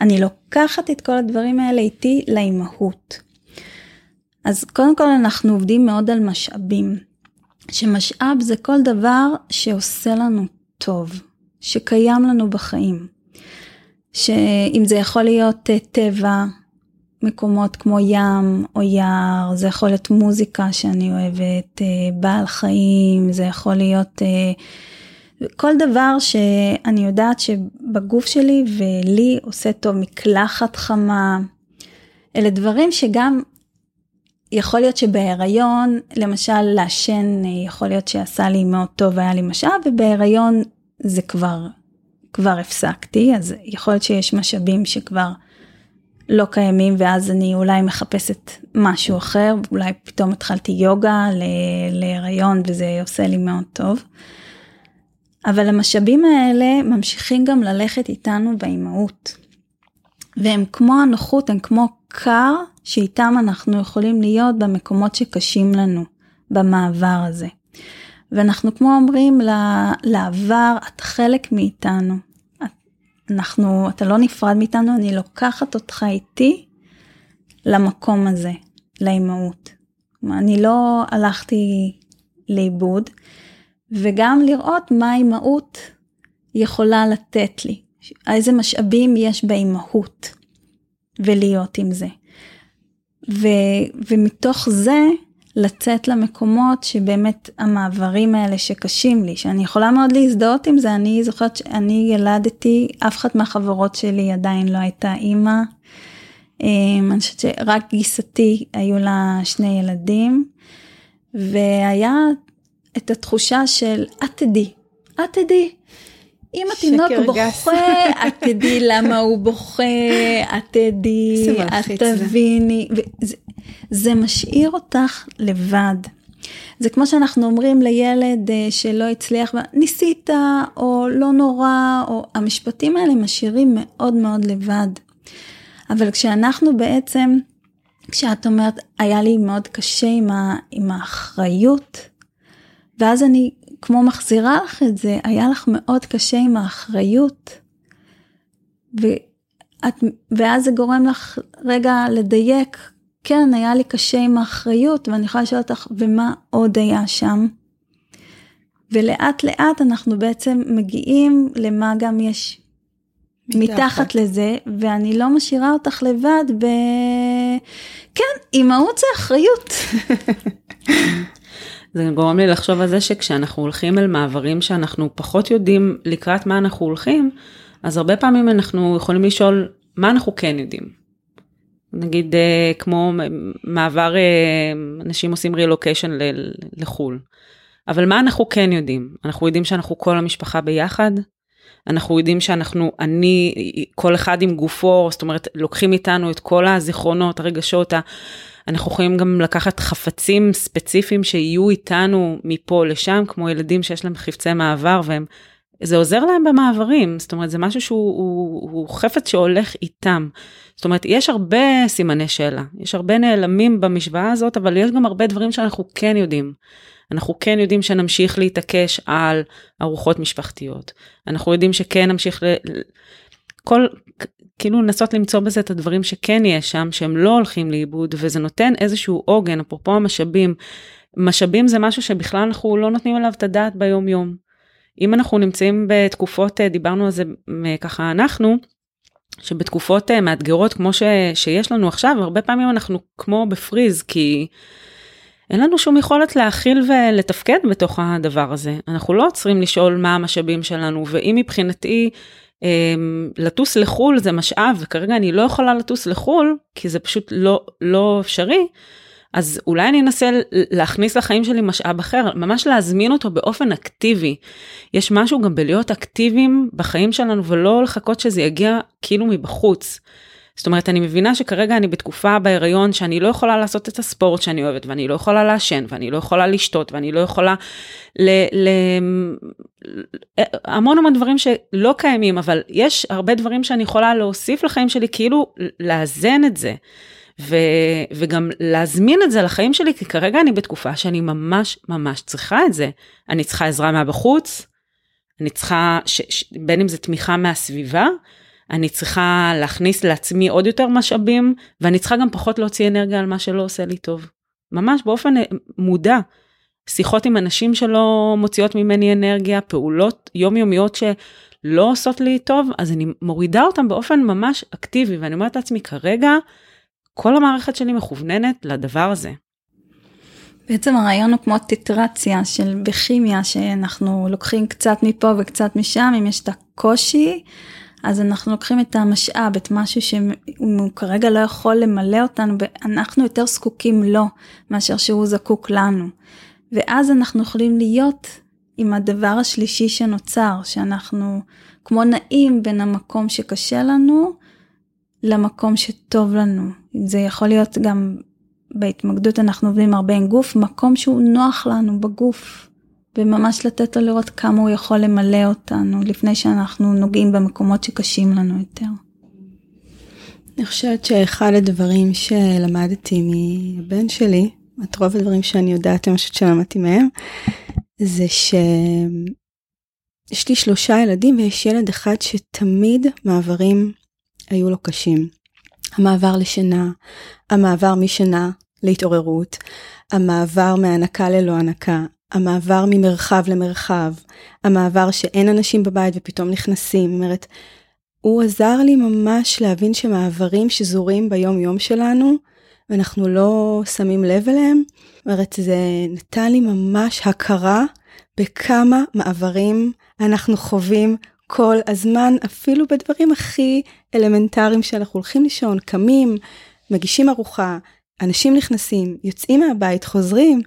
[SPEAKER 3] אני לוקחת את כל הדברים האלה איתי לאימהות. אז קודם כל אנחנו עובדים מאוד על משאבים. שמשאב זה כל דבר שעושה לנו טוב, שקיים לנו בחיים. שאם זה יכול להיות אה, טבע, מקומות כמו ים או יער, זה יכול להיות מוזיקה שאני אוהבת, אה, בעל חיים, זה יכול להיות אה, כל דבר שאני יודעת שבגוף שלי ולי עושה טוב, מקלחת חמה, אלה דברים שגם יכול להיות שבהיריון, למשל לעשן אה, יכול להיות שעשה לי מאוד טוב, היה לי משאב, ובהיריון זה כבר, כבר הפסקתי, אז יכול להיות שיש משאבים שכבר לא קיימים ואז אני אולי מחפשת משהו אחר, אולי פתאום התחלתי יוגה להיריון וזה עושה לי מאוד טוב. אבל המשאבים האלה ממשיכים גם ללכת איתנו באימהות. והם כמו הנוחות, הם כמו קר שאיתם אנחנו יכולים להיות במקומות שקשים לנו, במעבר הזה. ואנחנו כמו אומרים לעבר, את חלק מאיתנו. אנחנו, אתה לא נפרד מאיתנו, אני לוקחת אותך איתי למקום הזה, לאימהות. אני לא הלכתי לאיבוד, וגם לראות מה האימהות יכולה לתת לי, איזה משאבים יש באימהות, ולהיות עם זה. ו, ומתוך זה לצאת למקומות שבאמת המעברים האלה שקשים לי, שאני יכולה מאוד להזדהות עם זה, אני זוכרת שאני ילדתי, אף אחת מהחברות שלי עדיין לא הייתה אימא. אמ, אני חושבת שרק גיסתי היו לה שני ילדים, והיה את התחוחה של את תדעי, את תדעי. אם התינוק בוכה, את תדעי למה הוא בוכה, את תדעי, את תביני. זה, זה משאיר אותך לבד. זה כמו שאנחנו אומרים לילד אה, שלא הצליח, ניסית, או לא נורא, או המשפטים האלה משאירים מאוד מאוד לבד. אבל כשאנחנו בעצם, כשאת אומרת, היה לי מאוד קשה עם, ה, עם האחריות, ואז אני כמו מחזירה לך את זה, היה לך מאוד קשה עם האחריות. ואת, ואז זה גורם לך רגע לדייק, כן, היה לי קשה עם האחריות, ואני יכולה לשאול אותך, ומה עוד היה שם? ולאט לאט אנחנו בעצם מגיעים למה גם יש מתחת, מתחת לזה, ואני לא משאירה אותך לבד ב... כן, אימהות זה אחריות.
[SPEAKER 2] זה גורם לי לחשוב על זה שכשאנחנו הולכים אל מעברים שאנחנו פחות יודעים לקראת מה אנחנו הולכים, אז הרבה פעמים אנחנו יכולים לשאול מה אנחנו כן יודעים. נגיד אה, כמו מעבר, אה, אנשים עושים רילוקיישן לחו"ל. אבל מה אנחנו כן יודעים? אנחנו יודעים שאנחנו כל המשפחה ביחד, אנחנו יודעים שאנחנו, אני, כל אחד עם גופו, זאת אומרת, לוקחים איתנו את כל הזיכרונות, הרגשות, אנחנו יכולים גם לקחת חפצים ספציפיים שיהיו איתנו מפה לשם, כמו ילדים שיש להם חפצי מעבר והם, זה עוזר להם במעברים, זאת אומרת זה משהו שהוא הוא, הוא חפץ שהולך איתם. זאת אומרת יש הרבה סימני שאלה, יש הרבה נעלמים במשוואה הזאת, אבל יש גם הרבה דברים שאנחנו כן יודעים. אנחנו כן יודעים שנמשיך להתעקש על ארוחות משפחתיות. אנחנו יודעים שכן נמשיך ל... כל, כאילו לנסות למצוא בזה את הדברים שכן יש שם, שהם לא הולכים לאיבוד, וזה נותן איזשהו עוגן, אפרופו המשאבים. משאבים זה משהו שבכלל אנחנו לא נותנים עליו את הדעת ביום יום. אם אנחנו נמצאים בתקופות, אה, דיברנו על זה ככה אנחנו, שבתקופות אה, מאתגרות כמו ש, שיש לנו עכשיו, הרבה פעמים אנחנו כמו בפריז, כי אין לנו שום יכולת להכיל ולתפקד בתוך הדבר הזה. אנחנו לא עוצרים לשאול מה המשאבים שלנו, ואם מבחינתי לטוס לחו"ל זה משאב, וכרגע אני לא יכולה לטוס לחו"ל, כי זה פשוט לא, לא אפשרי, אז אולי אני אנסה להכניס לחיים שלי משאב אחר, ממש להזמין אותו באופן אקטיבי. יש משהו גם בלהיות אקטיביים בחיים שלנו ולא לחכות שזה יגיע כאילו מבחוץ. זאת אומרת, אני מבינה שכרגע אני בתקופה בהיריון שאני לא יכולה לעשות את הספורט שאני אוהבת, ואני לא יכולה לעשן, ואני לא יכולה לשתות, ואני לא יכולה ל... ל... המון המון דברים שלא קיימים, אבל יש הרבה דברים שאני יכולה להוסיף לחיים שלי, כאילו לאזן את זה. ו, וגם להזמין את זה לחיים שלי, כי כרגע אני בתקופה שאני ממש ממש צריכה את זה. אני צריכה עזרה מהבחוץ, אני צריכה, ש, ש, בין אם זה תמיכה מהסביבה, אני צריכה להכניס לעצמי עוד יותר משאבים, ואני צריכה גם פחות להוציא אנרגיה על מה שלא עושה לי טוב. ממש באופן אה, מודע. שיחות עם אנשים שלא מוציאות ממני אנרגיה, פעולות יומיומיות שלא עושות לי טוב, אז אני מורידה אותם באופן ממש אקטיבי, ואני אומרת לעצמי, כרגע כל המערכת שלי מכווננת לדבר הזה.
[SPEAKER 3] בעצם הרעיון הוא כמו טיטרציה של בכימיה, שאנחנו לוקחים קצת מפה וקצת משם, אם יש את הקושי, אז אנחנו לוקחים את המשאב, את משהו שהוא כרגע לא יכול למלא אותנו, ואנחנו יותר זקוקים לו, מאשר שהוא זקוק לנו. ואז אנחנו יכולים להיות עם הדבר השלישי שנוצר, שאנחנו כמו נעים בין המקום שקשה לנו, למקום שטוב לנו. זה יכול להיות גם בהתמקדות אנחנו עובדים הרבה עם גוף, מקום שהוא נוח לנו בגוף. וממש לתת לו לראות כמה הוא יכול למלא אותנו לפני שאנחנו נוגעים במקומות שקשים לנו יותר.
[SPEAKER 1] אני חושבת שאחד הדברים שלמדתי מבן שלי, את רוב הדברים שאני יודעת, אני חושבת שלמדתי מהם, זה שיש לי שלושה ילדים ויש ילד אחד שתמיד מעברים היו לו קשים. המעבר לשינה, המעבר משינה להתעוררות, המעבר מהנקה ללא הנקה, המעבר ממרחב למרחב, המעבר שאין אנשים בבית ופתאום נכנסים, זאת אומרת, הוא עזר לי ממש להבין שמעברים שזורים ביום יום שלנו, ואנחנו לא שמים לב אליהם, זאת אומרת, זה נתן לי ממש הכרה בכמה מעברים אנחנו חווים כל הזמן, אפילו בדברים הכי אלמנטריים שאנחנו הולכים לישון, קמים, מגישים ארוחה, אנשים נכנסים, יוצאים מהבית, חוזרים.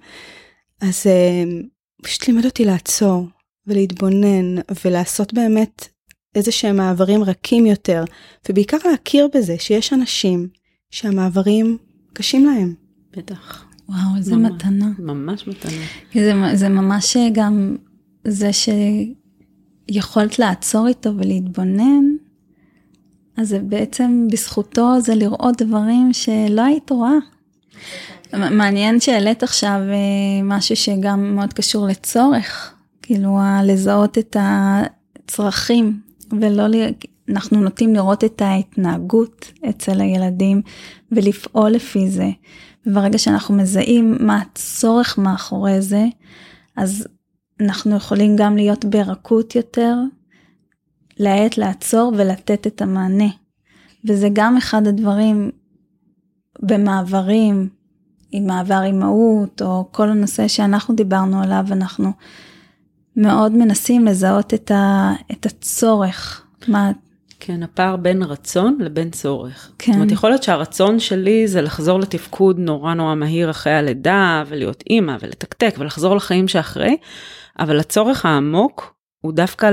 [SPEAKER 1] אז uh, פשוט לימד אותי לעצור ולהתבונן ולעשות באמת איזה שהם מעברים רכים יותר, ובעיקר להכיר בזה שיש אנשים שהמעברים קשים להם.
[SPEAKER 2] בטח.
[SPEAKER 3] וואו, איזה
[SPEAKER 2] ממש.
[SPEAKER 3] מתנה.
[SPEAKER 2] ממש מתנה.
[SPEAKER 3] זה, זה ממש גם זה שיכולת לעצור איתו ולהתבונן, אז זה בעצם בזכותו זה לראות דברים שלא היית רואה. מעניין שהעלית עכשיו אה, משהו שגם מאוד קשור לצורך, כאילו לזהות את הצרכים ולא, ל... אנחנו נוטים לראות את ההתנהגות אצל הילדים ולפעול לפי זה. וברגע שאנחנו מזהים מה הצורך מאחורי זה, אז אנחנו יכולים גם להיות ברכות יותר, להאט לעצור ולתת את המענה. וזה גם אחד הדברים במעברים, עם מעבר אימהות, או כל הנושא שאנחנו דיברנו עליו, אנחנו מאוד מנסים לזהות את, ה, את הצורך. מה,
[SPEAKER 2] כן, הפער בין רצון לבין צורך.
[SPEAKER 3] כן.
[SPEAKER 2] זאת אומרת, יכול להיות שהרצון שלי זה לחזור לתפקוד נורא נורא מהיר אחרי הלידה, ולהיות אימא, ולתקתק, ולחזור לחיים שאחרי, אבל הצורך העמוק הוא דווקא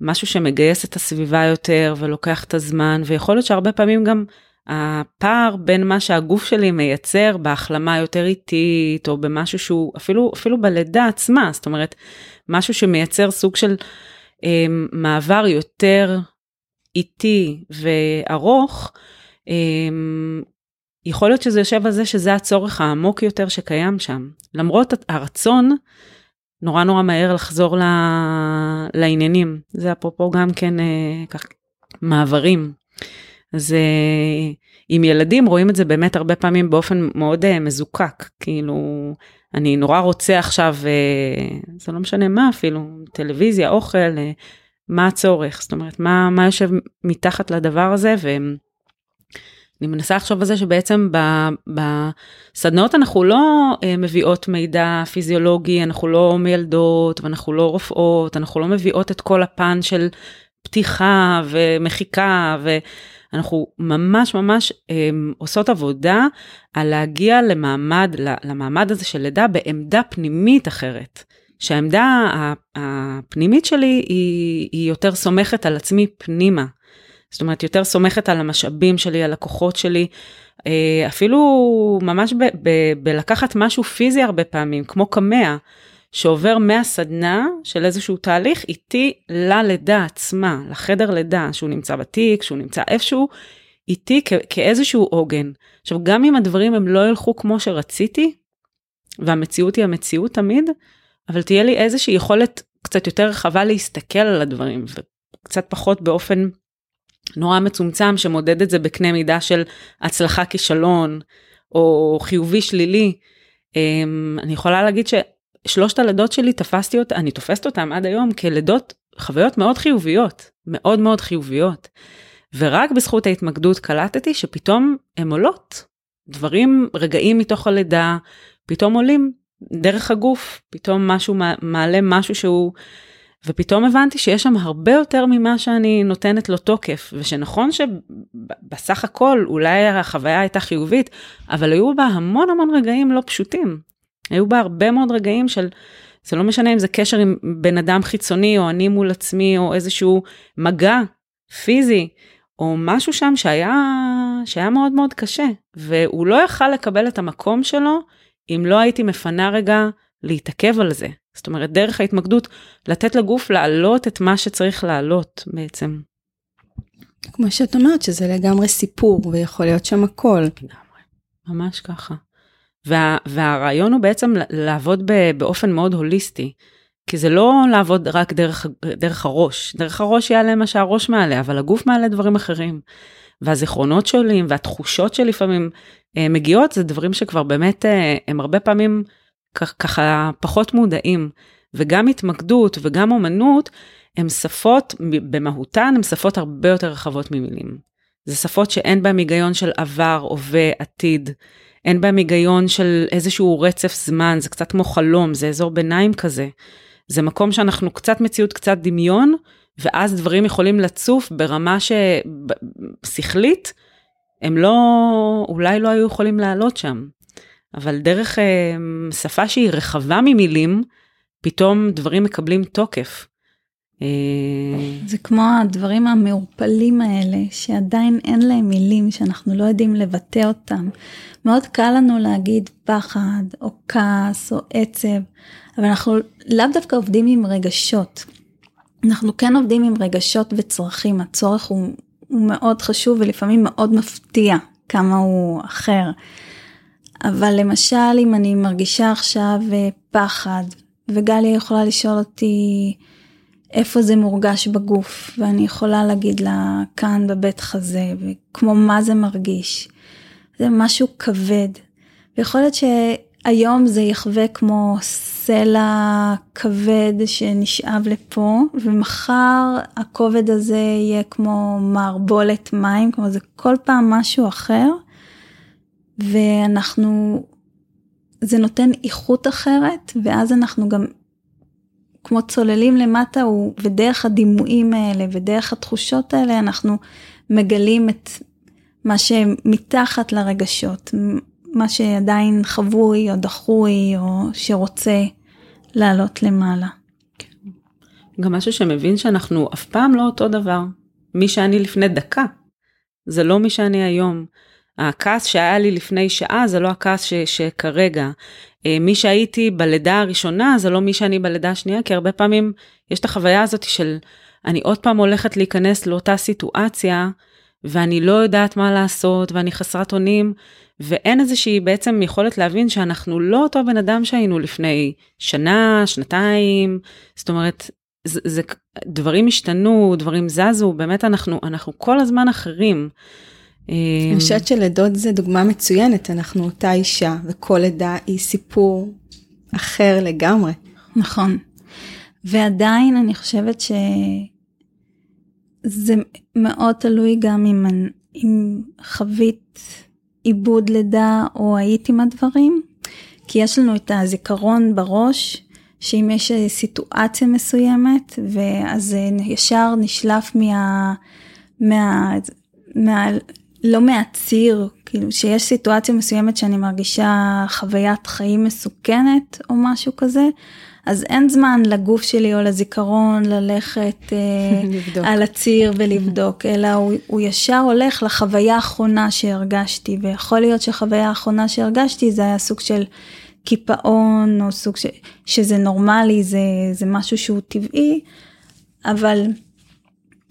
[SPEAKER 2] למשהו שמגייס את הסביבה יותר, ולוקח את הזמן, ויכול להיות שהרבה פעמים גם הפער בין מה שהגוף שלי מייצר בהחלמה יותר איטית, או במשהו שהוא אפילו, אפילו בלידה עצמה, זאת אומרת, משהו שמייצר סוג של אה, מעבר יותר איטי וארוך, אה, יכול להיות שזה יושב על זה שזה הצורך העמוק יותר שקיים שם. למרות הרצון נורא נורא מהר לחזור ל... לעניינים. זה אפרופו גם כן אה, כך, מעברים. אז אה, עם ילדים רואים את זה באמת הרבה פעמים באופן מאוד אה, מזוקק. כאילו, אני נורא רוצה עכשיו, אה, זה לא משנה מה אפילו, טלוויזיה, אוכל, מה הצורך, זאת אומרת, מה, מה יושב מתחת לדבר הזה, ואני מנסה לחשוב על זה שבעצם בסדנאות אנחנו לא מביאות מידע פיזיולוגי, אנחנו לא מיילדות, ואנחנו לא רופאות, אנחנו לא מביאות את כל הפן של פתיחה ומחיקה, ואנחנו ממש ממש אה, עושות עבודה על להגיע למעמד, למעמד הזה של לידה בעמדה פנימית אחרת. שהעמדה הפנימית שלי היא, היא יותר סומכת על עצמי פנימה. זאת אומרת, יותר סומכת על המשאבים שלי, על הכוחות שלי, אפילו ממש בלקחת משהו פיזי הרבה פעמים, כמו קמע, שעובר מהסדנה של איזשהו תהליך איתי ללידה עצמה, לחדר לידה, שהוא נמצא בתיק, שהוא נמצא איפשהו, איתי כאיזשהו עוגן. עכשיו, גם אם הדברים הם לא ילכו כמו שרציתי, והמציאות היא המציאות תמיד, אבל תהיה לי איזושהי יכולת קצת יותר רחבה להסתכל על הדברים, וקצת פחות באופן נורא מצומצם שמודד את זה בקנה מידה של הצלחה כישלון, או חיובי שלילי. אני יכולה להגיד ששלושת הלידות שלי תפסתי אותה, אני תופסת אותם עד היום כלידות, חוויות מאוד חיוביות, מאוד מאוד חיוביות. ורק בזכות ההתמקדות קלטתי שפתאום הן עולות. דברים, רגעים מתוך הלידה, פתאום עולים דרך הגוף, פתאום משהו מעלה משהו שהוא, ופתאום הבנתי שיש שם הרבה יותר ממה שאני נותנת לו תוקף, ושנכון שבסך הכל אולי החוויה הייתה חיובית, אבל היו בה המון המון רגעים לא פשוטים. היו בה הרבה מאוד רגעים של, זה לא משנה אם זה קשר עם בן אדם חיצוני, או אני מול עצמי, או איזשהו מגע פיזי, או משהו שם שהיה, שהיה מאוד מאוד קשה, והוא לא יכל לקבל את המקום שלו, אם לא הייתי מפנה רגע להתעכב על זה. זאת אומרת, דרך ההתמקדות, לתת לגוף להעלות את מה שצריך להעלות בעצם.
[SPEAKER 1] כמו שאת אומרת, שזה לגמרי סיפור, ויכול להיות שם הכל.
[SPEAKER 2] לגמרי, ממש ככה. וה, והרעיון הוא בעצם לעבוד באופן מאוד הוליסטי. כי זה לא לעבוד רק דרך, דרך הראש, דרך הראש יעלה מה שהראש מעלה, אבל הגוף מעלה דברים אחרים. והזיכרונות שלי והתחושות שלפעמים אה, מגיעות, זה דברים שכבר באמת אה, הם הרבה פעמים ככה פחות מודעים. וגם התמקדות וגם אומנות, הם שפות, במהותן הם שפות הרבה יותר רחבות ממילים. זה שפות שאין בהן היגיון של עבר, הווה, עתיד. אין בהן היגיון של איזשהו רצף זמן, זה קצת כמו חלום, זה אזור ביניים כזה. זה מקום שאנחנו קצת מציאות, קצת דמיון, ואז דברים יכולים לצוף ברמה ששכלית, הם לא, אולי לא היו יכולים לעלות שם. אבל דרך אה, שפה שהיא רחבה ממילים, פתאום דברים מקבלים תוקף.
[SPEAKER 3] זה כמו הדברים המעורפלים האלה, שעדיין אין להם מילים, שאנחנו לא יודעים לבטא אותם. מאוד קל לנו להגיד פחד, או כעס, או עצב, אבל אנחנו לאו דווקא עובדים עם רגשות. אנחנו כן עובדים עם רגשות וצרכים, הצורך הוא, הוא מאוד חשוב ולפעמים מאוד מפתיע כמה הוא אחר. אבל למשל, אם אני מרגישה עכשיו אה, פחד, וגליה יכולה לשאול אותי איפה זה מורגש בגוף, ואני יכולה להגיד לה כאן בבית חזה, וכמו מה זה מרגיש. זה משהו כבד. ויכול להיות שהיום זה יחווה כמו סלע כבד שנשאב לפה, ומחר הכובד הזה יהיה כמו מערבולת מים, כמו זה כל פעם משהו אחר. ואנחנו, זה נותן איכות אחרת, ואז אנחנו גם כמו צוללים למטה, ודרך הדימויים האלה ודרך התחושות האלה, אנחנו מגלים את מה שמתחת לרגשות, מה שעדיין חבוי או דחוי או שרוצה לעלות למעלה.
[SPEAKER 2] גם משהו שמבין שאנחנו אף פעם לא אותו דבר. מי שאני לפני דקה, זה לא מי שאני היום. הכעס שהיה לי לפני שעה זה לא הכעס ש, שכרגע. אה, מי שהייתי בלידה הראשונה זה לא מי שאני בלידה השנייה, כי הרבה פעמים יש את החוויה הזאת של אני עוד פעם הולכת להיכנס לאותה סיטואציה ואני לא יודעת מה לעשות ואני חסרת אונים ואין איזושהי בעצם יכולת להבין שאנחנו לא אותו בן אדם שהיינו לפני שנה, שנתיים, זאת אומרת, זה, זה דברים השתנו, דברים זזו, באמת אנחנו, אנחנו כל הזמן אחרים.
[SPEAKER 1] אני חושבת שלידות זה דוגמה מצוינת, אנחנו אותה אישה, וכל לידה היא סיפור אחר לגמרי.
[SPEAKER 3] נכון. ועדיין אני חושבת שזה מאוד תלוי גם אם, אם חווית עיבוד לידה או היית עם הדברים, כי יש לנו את הזיכרון בראש, שאם יש סיטואציה מסוימת, ואז ישר נשלף מה... מה... מה לא מהציר, כאילו שיש סיטואציה מסוימת שאני מרגישה חוויית חיים מסוכנת או משהו כזה, אז אין זמן לגוף שלי או לזיכרון ללכת אה, על הציר ולבדוק, אלא הוא, הוא ישר הולך לחוויה האחרונה שהרגשתי, ויכול להיות שהחוויה האחרונה שהרגשתי זה היה סוג של קיפאון, או סוג ש, שזה נורמלי, זה, זה משהו שהוא טבעי, אבל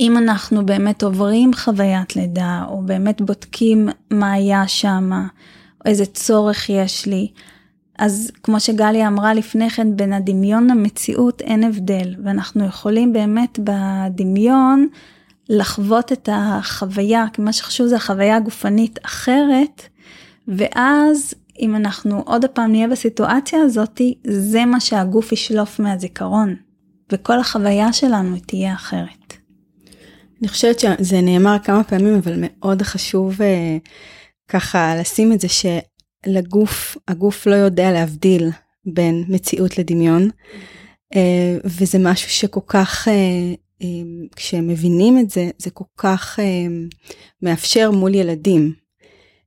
[SPEAKER 3] אם אנחנו באמת עוברים חוויית לידה, או באמת בודקים מה היה שם, או איזה צורך יש לי, אז כמו שגליה אמרה לפני כן, בין הדמיון למציאות אין הבדל, ואנחנו יכולים באמת בדמיון לחוות את החוויה, כי מה שחשוב זה החוויה הגופנית אחרת, ואז אם אנחנו עוד פעם נהיה בסיטואציה הזאת, זה מה שהגוף ישלוף מהזיכרון, וכל החוויה שלנו תהיה אחרת.
[SPEAKER 1] אני חושבת שזה נאמר כמה פעמים, אבל מאוד חשוב uh, ככה לשים את זה שלגוף, הגוף לא יודע להבדיל בין מציאות לדמיון, uh, וזה משהו שכל כך, uh, um, כשמבינים את זה, זה כל כך uh, מאפשר מול ילדים,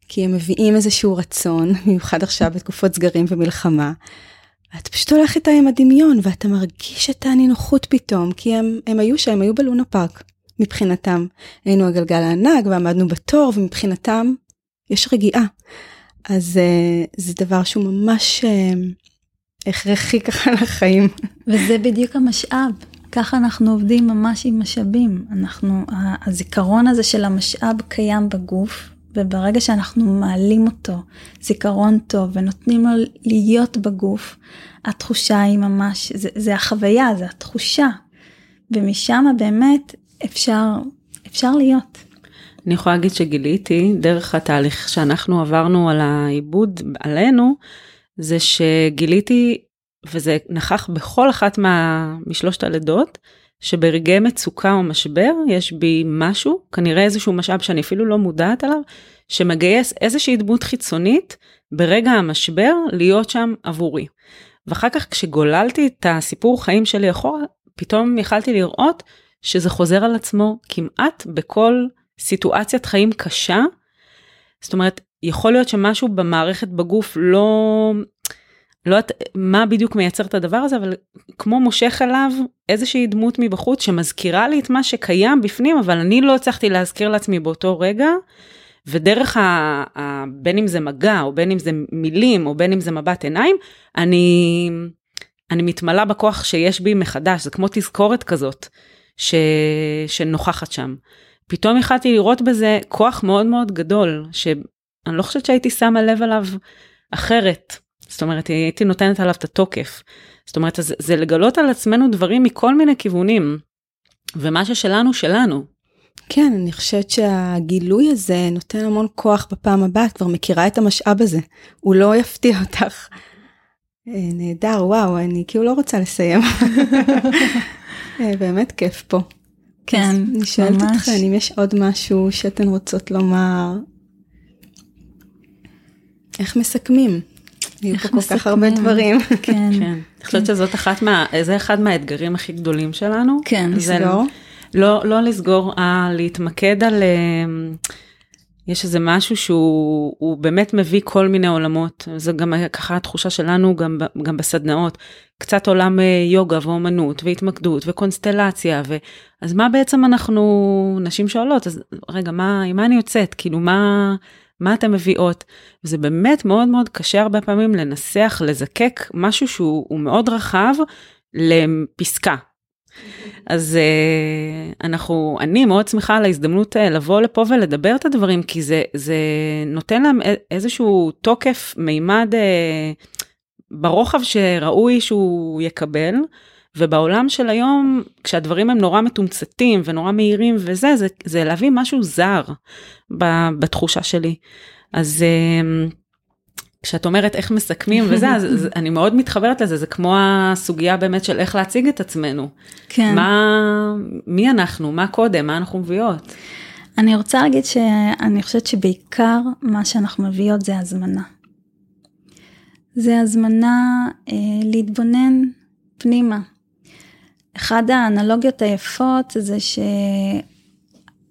[SPEAKER 1] כי הם מביאים איזשהו רצון, במיוחד עכשיו בתקופות סגרים ומלחמה. אתה פשוט הולך איתה עם הדמיון ואתה מרגיש את הנינוחות פתאום, כי הם, הם היו שם, הם היו בלונה פארק. מבחינתם. היינו הגלגל הענק ועמדנו בתור ומבחינתם יש רגיעה. אז uh, זה דבר שהוא ממש uh, הכרחי ככה לחיים.
[SPEAKER 3] וזה בדיוק המשאב. ככה אנחנו עובדים ממש עם משאבים. אנחנו, הזיכרון הזה של המשאב קיים בגוף, וברגע שאנחנו מעלים אותו, זיכרון טוב, ונותנים לו להיות בגוף, התחושה היא ממש, זה, זה החוויה, זה התחושה. ומשם באמת אפשר, אפשר להיות.
[SPEAKER 2] אני יכולה להגיד שגיליתי דרך התהליך שאנחנו עברנו על העיבוד עלינו, זה שגיליתי, וזה נכח בכל אחת מה, משלושת הלידות, שברגעי מצוקה או משבר יש בי משהו, כנראה איזשהו משאב שאני אפילו לא מודעת עליו, שמגייס איזושהי דמות חיצונית ברגע המשבר להיות שם עבורי. ואחר כך כשגוללתי את הסיפור חיים שלי אחורה, פתאום יכלתי לראות שזה חוזר על עצמו כמעט בכל סיטואציית חיים קשה. זאת אומרת, יכול להיות שמשהו במערכת בגוף לא... לא יודעת מה בדיוק מייצר את הדבר הזה, אבל כמו מושך אליו איזושהי דמות מבחוץ שמזכירה לי את מה שקיים בפנים, אבל אני לא הצלחתי להזכיר לעצמי באותו רגע, ודרך ה... ה בין אם זה מגע, או בין אם זה מילים, או בין אם זה מבט עיניים, אני, אני מתמלאה בכוח שיש בי מחדש, זה כמו תזכורת כזאת ש, שנוכחת שם. פתאום יכלתי לראות בזה כוח מאוד מאוד גדול, שאני לא חושבת שהייתי שמה לב עליו אחרת. זאת אומרת, הייתי נותנת עליו את התוקף. זאת אומרת, זה, זה לגלות על עצמנו דברים מכל מיני כיוונים, ומה ששלנו, שלנו.
[SPEAKER 1] כן, אני חושבת שהגילוי הזה נותן המון כוח בפעם הבאה, את כבר מכירה את המשאב הזה, הוא לא יפתיע אותך. אה, נהדר, וואו, אני כאילו לא רוצה לסיים. אה, באמת כיף פה.
[SPEAKER 3] כן,
[SPEAKER 1] ממש. אני שואלת אתכן אם יש עוד משהו שאתן רוצות לומר. איך מסכמים? יהיו פה כל כך הרבה דברים.
[SPEAKER 3] כן.
[SPEAKER 2] כן. אני חושבת שזאת אחת מה... זה אחד מהאתגרים הכי גדולים שלנו.
[SPEAKER 3] כן.
[SPEAKER 1] לסגור?
[SPEAKER 2] לא, לא לסגור, אה, להתמקד על... אה, יש איזה משהו שהוא באמת מביא כל מיני עולמות, זה גם ככה התחושה שלנו גם, גם בסדנאות, קצת עולם אה, יוגה ואומנות והתמקדות וקונסטלציה, ו... אז מה בעצם אנחנו, נשים שואלות, אז רגע, מה, עם מה אני יוצאת? כאילו, מה, מה אתן מביאות? זה באמת מאוד מאוד קשה הרבה פעמים לנסח, לזקק משהו שהוא מאוד רחב לפסקה. אז uh, אנחנו, אני מאוד שמחה על ההזדמנות uh, לבוא לפה ולדבר את הדברים, כי זה, זה נותן להם איזשהו תוקף, מימד uh, ברוחב שראוי שהוא יקבל, ובעולם של היום, כשהדברים הם נורא מתומצתים ונורא מהירים וזה, זה, זה להביא משהו זר בתחושה שלי. אז... כשאת אומרת איך מסכמים וזה, אז, אז אני מאוד מתחברת לזה, זה כמו הסוגיה באמת של איך להציג את עצמנו.
[SPEAKER 3] כן.
[SPEAKER 2] מה, מי אנחנו, מה קודם, מה אנחנו מביאות.
[SPEAKER 3] אני רוצה להגיד שאני חושבת שבעיקר מה שאנחנו מביאות זה הזמנה. זה הזמנה אה, להתבונן פנימה. אחד האנלוגיות היפות זה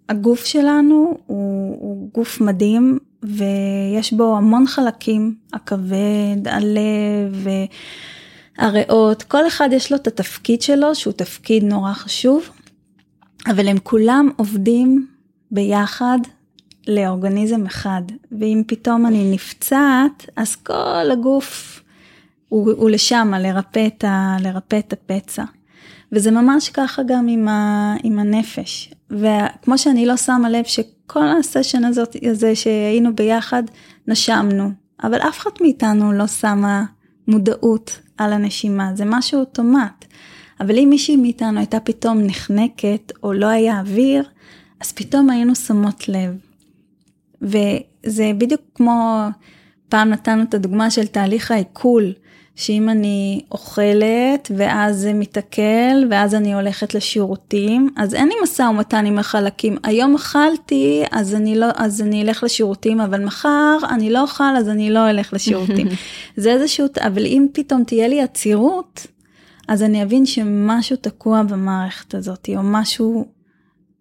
[SPEAKER 3] שהגוף שלנו הוא, הוא גוף מדהים ויש בו המון חלקים, הכבד, הלב, הריאות, כל אחד יש לו את התפקיד שלו, שהוא תפקיד נורא חשוב, אבל הם כולם עובדים ביחד לאורגניזם אחד, ואם פתאום אני נפצעת, אז כל הגוף הוא, הוא לשם, לרפא את, ה, לרפא את הפצע. וזה ממש ככה גם עם, ה, עם הנפש. וכמו שאני לא שמה לב שכל הסשן הזאת, הזה שהיינו ביחד, נשמנו, אבל אף אחד מאיתנו לא שמה מודעות על הנשימה, זה משהו אוטומט. אבל אם מישהי מאיתנו הייתה פתאום נחנקת או לא היה אוויר, אז פתאום היינו שמות לב. וזה בדיוק כמו, פעם נתנו את הדוגמה של תהליך העיכול. שאם אני אוכלת ואז זה מתעכל ואז אני הולכת לשירותים, אז אין לי משא ומתן עם החלקים. היום אכלתי, אז אני, לא, אז אני אלך לשירותים, אבל מחר אני לא אוכל, אז אני לא אלך לשירותים. זה איזשהו, אבל אם פתאום תהיה לי עצירות, אז אני אבין שמשהו תקוע במערכת הזאת, או משהו,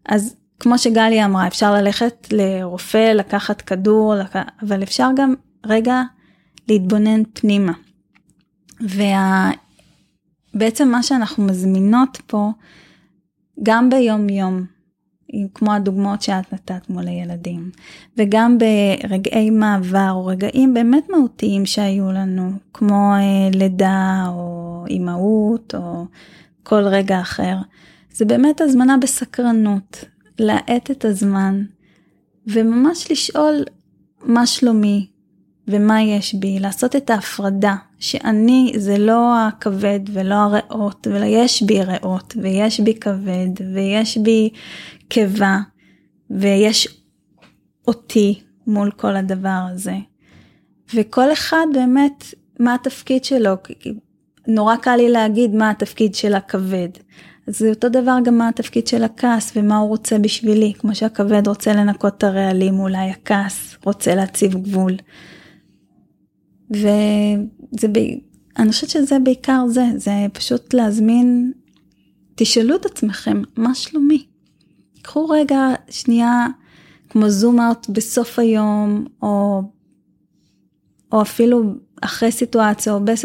[SPEAKER 3] אז כמו שגלי אמרה, אפשר ללכת לרופא, לקחת כדור, לק... אבל אפשר גם רגע להתבונן פנימה. ובעצם מה שאנחנו מזמינות פה, גם ביום יום, כמו הדוגמאות שאת נתת מול הילדים, וגם ברגעי מעבר או רגעים באמת מהותיים שהיו לנו, כמו אה, לידה או אימהות או כל רגע אחר, זה באמת הזמנה בסקרנות, להאט את הזמן, וממש לשאול מה שלומי, ומה יש בי, לעשות את ההפרדה, שאני זה לא הכבד ולא הריאות, אלא יש בי ריאות, ויש בי כבד, ויש בי קיבה, ויש אותי מול כל הדבר הזה. וכל אחד באמת, מה התפקיד שלו, נורא קל לי להגיד מה התפקיד של הכבד. אז זה אותו דבר גם מה התפקיד של הכעס ומה הוא רוצה בשבילי, כמו שהכבד רוצה לנקות את הרעלים, אולי הכעס רוצה להציב גבול. וזה, ב... אני חושבת שזה בעיקר זה, זה פשוט להזמין, תשאלו את עצמכם, מה שלומי? קחו רגע שנייה כמו זום אאוט בסוף היום, או, או אפילו אחרי סיטואציה, או בס...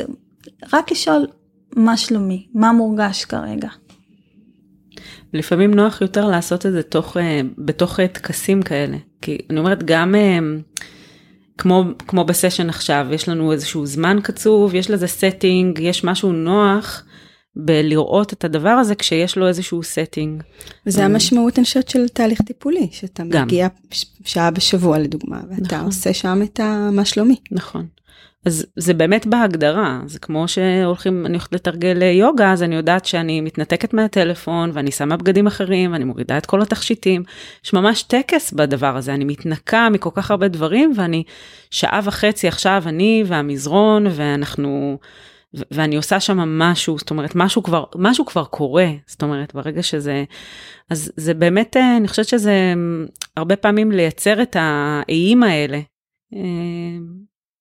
[SPEAKER 3] רק לשאול מה שלומי, מה מורגש כרגע.
[SPEAKER 2] לפעמים נוח יותר לעשות את זה תוך, אה, בתוך אה, טקסים כאלה. כי אני אומרת, גם אה, כמו, כמו בסשן עכשיו, יש לנו איזשהו זמן קצוב, יש לזה setting, יש משהו נוח בלראות את הדבר הזה כשיש לו איזשהו setting.
[SPEAKER 1] וזה המשמעות, אני חושבת, של תהליך טיפולי, שאתה גם. מגיע שעה בשבוע לדוגמה, ואתה נכון. עושה שם את מה שלומי.
[SPEAKER 2] נכון. אז זה באמת בהגדרה, זה כמו שהולכים, אני הולכת לתרגל יוגה, אז אני יודעת שאני מתנתקת מהטלפון, ואני שמה בגדים אחרים, ואני מורידה את כל התכשיטים. יש ממש טקס בדבר הזה, אני מתנקה מכל כך הרבה דברים, ואני שעה וחצי עכשיו, אני והמזרון, ואנחנו, ואני עושה שם משהו, זאת אומרת, משהו כבר, משהו כבר קורה, זאת אומרת, ברגע שזה, אז זה באמת, אני חושבת שזה הרבה פעמים לייצר את האיים האלה.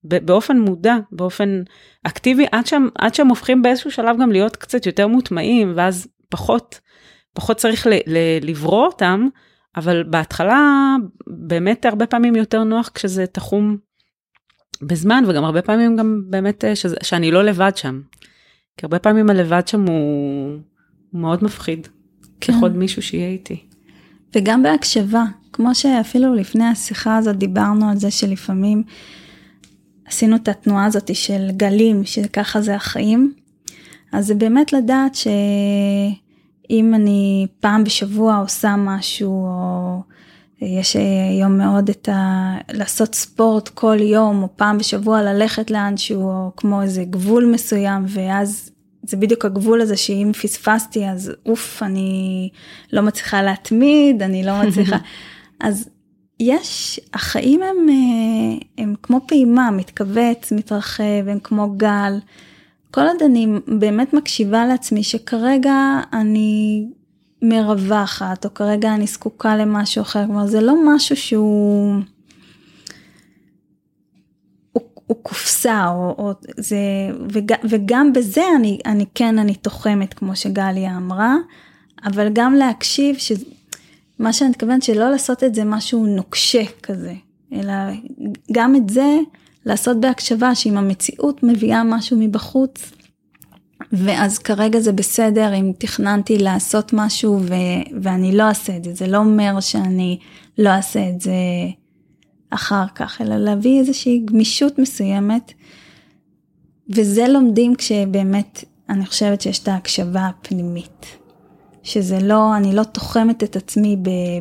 [SPEAKER 2] באופן מודע, באופן אקטיבי, עד שהם, עד שהם הופכים באיזשהו שלב גם להיות קצת יותר מוטמעים, ואז פחות, פחות צריך ל, ל, לברוא אותם, אבל בהתחלה באמת הרבה פעמים יותר נוח כשזה תחום בזמן, וגם הרבה פעמים גם באמת אה, שזה, שאני לא לבד שם. כי הרבה פעמים הלבד שם הוא, הוא מאוד מפחיד, ככל כן. מישהו שיהיה איתי.
[SPEAKER 3] וגם בהקשבה, כמו שאפילו לפני השיחה הזאת דיברנו על זה שלפעמים עשינו את התנועה הזאת של גלים, שככה זה החיים. אז זה באמת לדעת שאם אני פעם בשבוע עושה משהו, או יש היום מאוד את ה... לעשות ספורט כל יום, או פעם בשבוע ללכת לאנשהו, או כמו איזה גבול מסוים, ואז זה בדיוק הגבול הזה שאם פספסתי אז אוף, אני לא מצליחה להתמיד, אני לא מצליחה. אז יש, החיים הם, אה, הם כמו פעימה, מתכווץ, מתרחב, הם כמו גל. כל עוד אני באמת מקשיבה לעצמי שכרגע אני מרווחת, או כרגע אני זקוקה למשהו אחר, כלומר זה לא משהו שהוא... הוא, הוא קופסה, או, או זה, וג, וגם בזה אני, אני כן, אני תוחמת, כמו שגליה אמרה, אבל גם להקשיב, ש, מה שאני מתכוונת שלא לעשות את זה משהו נוקשה כזה, אלא גם את זה לעשות בהקשבה שאם המציאות מביאה משהו מבחוץ, ואז כרגע זה בסדר אם תכננתי לעשות משהו ו- ואני לא אעשה את זה, זה לא אומר שאני לא אעשה את זה אחר כך, אלא להביא איזושהי גמישות מסוימת. וזה לומדים כשבאמת אני חושבת שיש את ההקשבה הפנימית. שזה לא, אני לא תוחמת את עצמי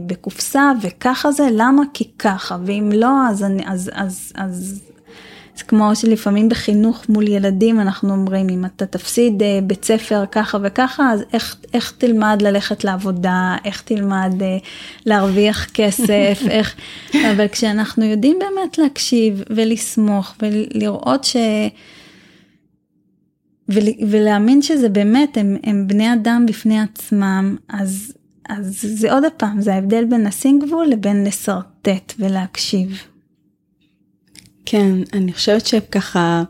[SPEAKER 3] בקופסה, וככה זה, למה? כי ככה, ואם לא, אז אני, אז, אז, אז, זה כמו שלפעמים בחינוך מול ילדים אנחנו אומרים, אם אתה תפסיד אה, בית ספר ככה וככה, אז איך, איך תלמד ללכת לעבודה, איך תלמד אה, להרוויח כסף, איך, אבל כשאנחנו יודעים באמת להקשיב ולסמוך ולראות ש... ולהאמין שזה באמת, הם, הם בני אדם בפני עצמם, אז, אז זה עוד פעם, זה ההבדל בין לשים גבול לבין לשרטט ולהקשיב.
[SPEAKER 1] כן, אני חושבת שככה,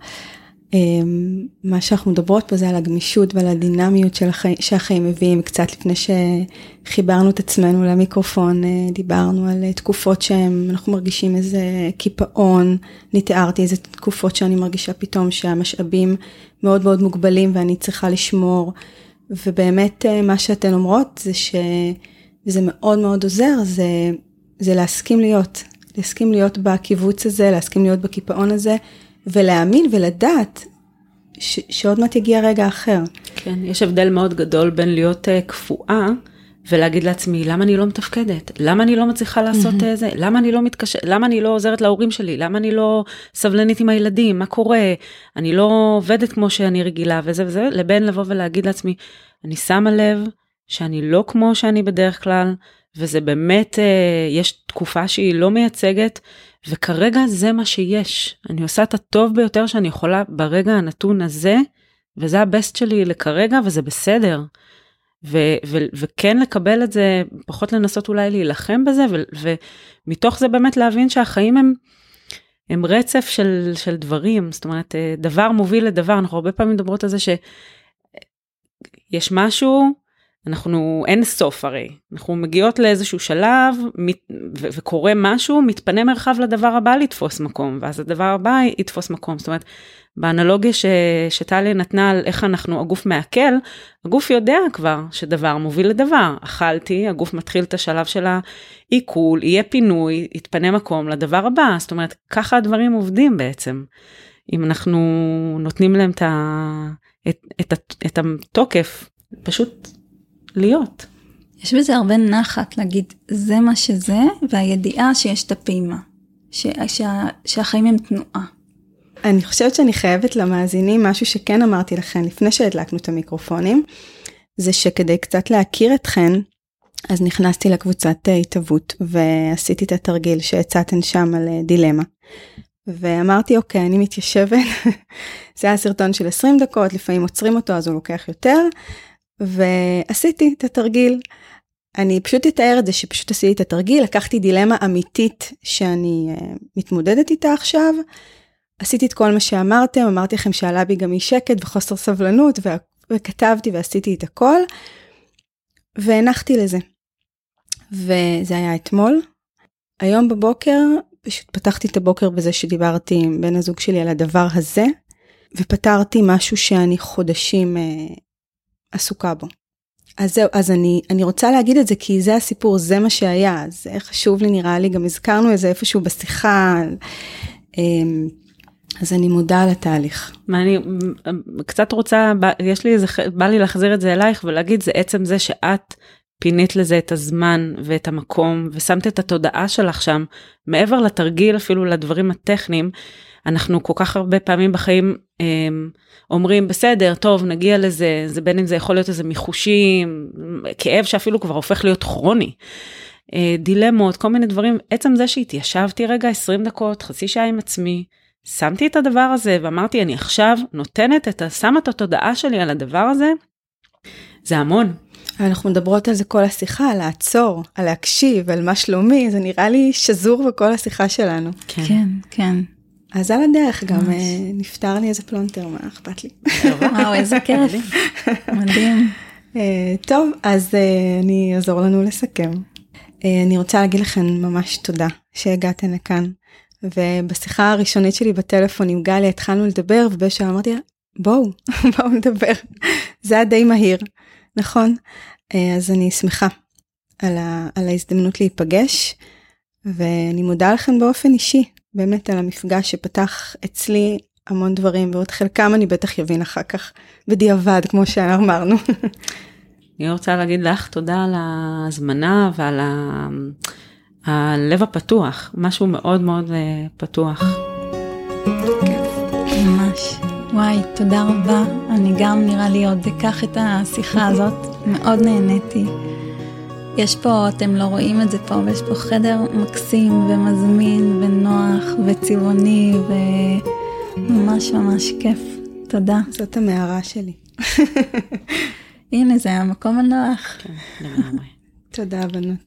[SPEAKER 1] מה שאנחנו מדברות פה זה על הגמישות ועל הדינמיות של החיים, שהחיים מביאים. קצת לפני שחיברנו את עצמנו למיקרופון, אה, דיברנו על תקופות שאנחנו מרגישים איזה קיפאון. אני תיארתי איזה תקופות שאני מרגישה פתאום שהמשאבים מאוד מאוד מוגבלים ואני צריכה לשמור. ובאמת אה, מה שאתן אומרות זה שזה מאוד מאוד עוזר, זה, זה להסכים להיות, להסכים להיות בקיבוץ הזה, להסכים להיות בקיפאון הזה, ולהאמין ולדעת ש, שעוד מעט יגיע רגע אחר.
[SPEAKER 2] כן, יש הבדל מאוד גדול בין להיות uh, קפואה ולהגיד לעצמי, למה אני לא מתפקדת? למה אני לא מצליחה לעשות mm-hmm. זה? למה אני לא מתקשרת? למה אני לא עוזרת להורים שלי? למה אני לא סבלנית עם הילדים? מה קורה? אני לא עובדת כמו שאני רגילה וזה וזה, לבין לבוא ולהגיד לעצמי, אני שמה לב שאני לא כמו שאני בדרך כלל, וזה באמת, uh, יש תקופה שהיא לא מייצגת, וכרגע זה מה שיש. אני עושה את הטוב ביותר שאני יכולה ברגע הנתון הזה, וזה הבסט שלי לכרגע, וזה בסדר. ו- ו- וכן לקבל את זה, פחות לנסות אולי להילחם בזה, ו- ומתוך זה באמת להבין שהחיים הם, הם רצף של, של דברים, זאת אומרת, אה, דבר מוביל לדבר, אנחנו הרבה פעמים מדברות על זה שיש משהו, אנחנו אין סוף הרי, אנחנו מגיעות לאיזשהו שלב ו- וקורה משהו, מתפנה מרחב לדבר הבא לתפוס מקום, ואז הדבר הבא יתפוס מקום. זאת אומרת, באנלוגיה ש- שטליה נתנה על איך אנחנו, הגוף מעכל, הגוף יודע כבר שדבר מוביל לדבר. אכלתי, הגוף מתחיל את השלב של העיכול, יהיה פינוי, יתפנה מקום לדבר הבא. זאת אומרת, ככה הדברים עובדים בעצם. אם אנחנו נותנים להם את, את, את, את, את התוקף, פשוט להיות.
[SPEAKER 3] יש בזה הרבה נחת להגיד, זה מה שזה, והידיעה שיש את הפעימה, ש, שה, שהחיים הם תנועה.
[SPEAKER 1] אני חושבת שאני חייבת למאזינים משהו שכן אמרתי לכם לפני שהדלקנו את המיקרופונים, זה שכדי קצת להכיר אתכן, אז נכנסתי לקבוצת התהוות ועשיתי את התרגיל שהצעתן שם על דילמה. ואמרתי אוקיי אני מתיישבת, זה היה סרטון של 20 דקות לפעמים עוצרים אותו אז הוא לוקח יותר ועשיתי את התרגיל. אני פשוט אתאר את זה שפשוט עשיתי את התרגיל, לקחתי דילמה אמיתית שאני uh, מתמודדת איתה עכשיו, עשיתי את כל מה שאמרתם, אמרתי לכם שעלה בי גם אי שקט וחוסר סבלנות, וכתבתי ועשיתי את הכל, והנחתי לזה. וזה היה אתמול. היום בבוקר פשוט פתחתי את הבוקר בזה שדיברתי עם בן הזוג שלי על הדבר הזה, ופתרתי משהו שאני חודשים uh, עסוקה בו. אז זהו, אז אני, אני רוצה להגיד את זה כי זה הסיפור, זה מה שהיה, זה חשוב לי נראה לי, גם הזכרנו את זה איפשהו בשיחה, אמ, אז אני מודה על התהליך.
[SPEAKER 2] מה אני קצת רוצה, יש לי איזה, בא לי להחזיר את זה אלייך ולהגיד, זה עצם זה שאת פינית לזה את הזמן ואת המקום ושמת את התודעה שלך שם, מעבר לתרגיל אפילו לדברים הטכניים, אנחנו כל כך הרבה פעמים בחיים אה, אומרים בסדר טוב נגיע לזה זה בין אם זה יכול להיות איזה מיחושים כאב שאפילו כבר הופך להיות כרוני. אה, דילמות כל מיני דברים עצם זה שהתיישבתי רגע 20 דקות חצי שעה עם עצמי שמתי את הדבר הזה ואמרתי אני עכשיו נותנת את שמה את התודעה שלי על הדבר הזה. זה המון.
[SPEAKER 1] אנחנו מדברות על זה כל השיחה, על לעצור, על להקשיב, על מה שלומי, זה נראה לי שזור בכל השיחה שלנו.
[SPEAKER 3] כן, כן. כן.
[SPEAKER 1] אז על הדרך גם אה, נפטר לי איזה פלונטר, מה אכפת לי?
[SPEAKER 3] וואו, איזה כיף, מדהים.
[SPEAKER 1] אה, טוב, אז אה, אני אעזור לנו לסכם. אני רוצה להגיד לכם ממש תודה שהגעתן לכאן. ובשיחה הראשונית שלי בטלפון עם גלי התחלנו לדבר ובשעה אמרתי לה בואו בואו נדבר זה היה די מהיר נכון אז אני שמחה על, ה, על ההזדמנות להיפגש ואני מודה לכם באופן אישי באמת על המפגש שפתח אצלי המון דברים ועוד חלקם אני בטח יבין אחר כך בדיעבד כמו שאמרנו.
[SPEAKER 2] אני רוצה להגיד לך תודה על ההזמנה ועל ה... הלב הפתוח, משהו מאוד מאוד אה, פתוח.
[SPEAKER 3] ממש. וואי, תודה רבה. אני גם נראה לי עוד אקח את השיחה הזאת, מאוד נהניתי. יש פה, אתם לא רואים את זה פה, אבל יש פה חדר מקסים ומזמין ונוח וצבעוני וממש ממש כיף. תודה.
[SPEAKER 1] זאת המערה שלי.
[SPEAKER 3] הנה, זה המקום הנוח.
[SPEAKER 2] כן, לגמרי.
[SPEAKER 1] תודה, בנות.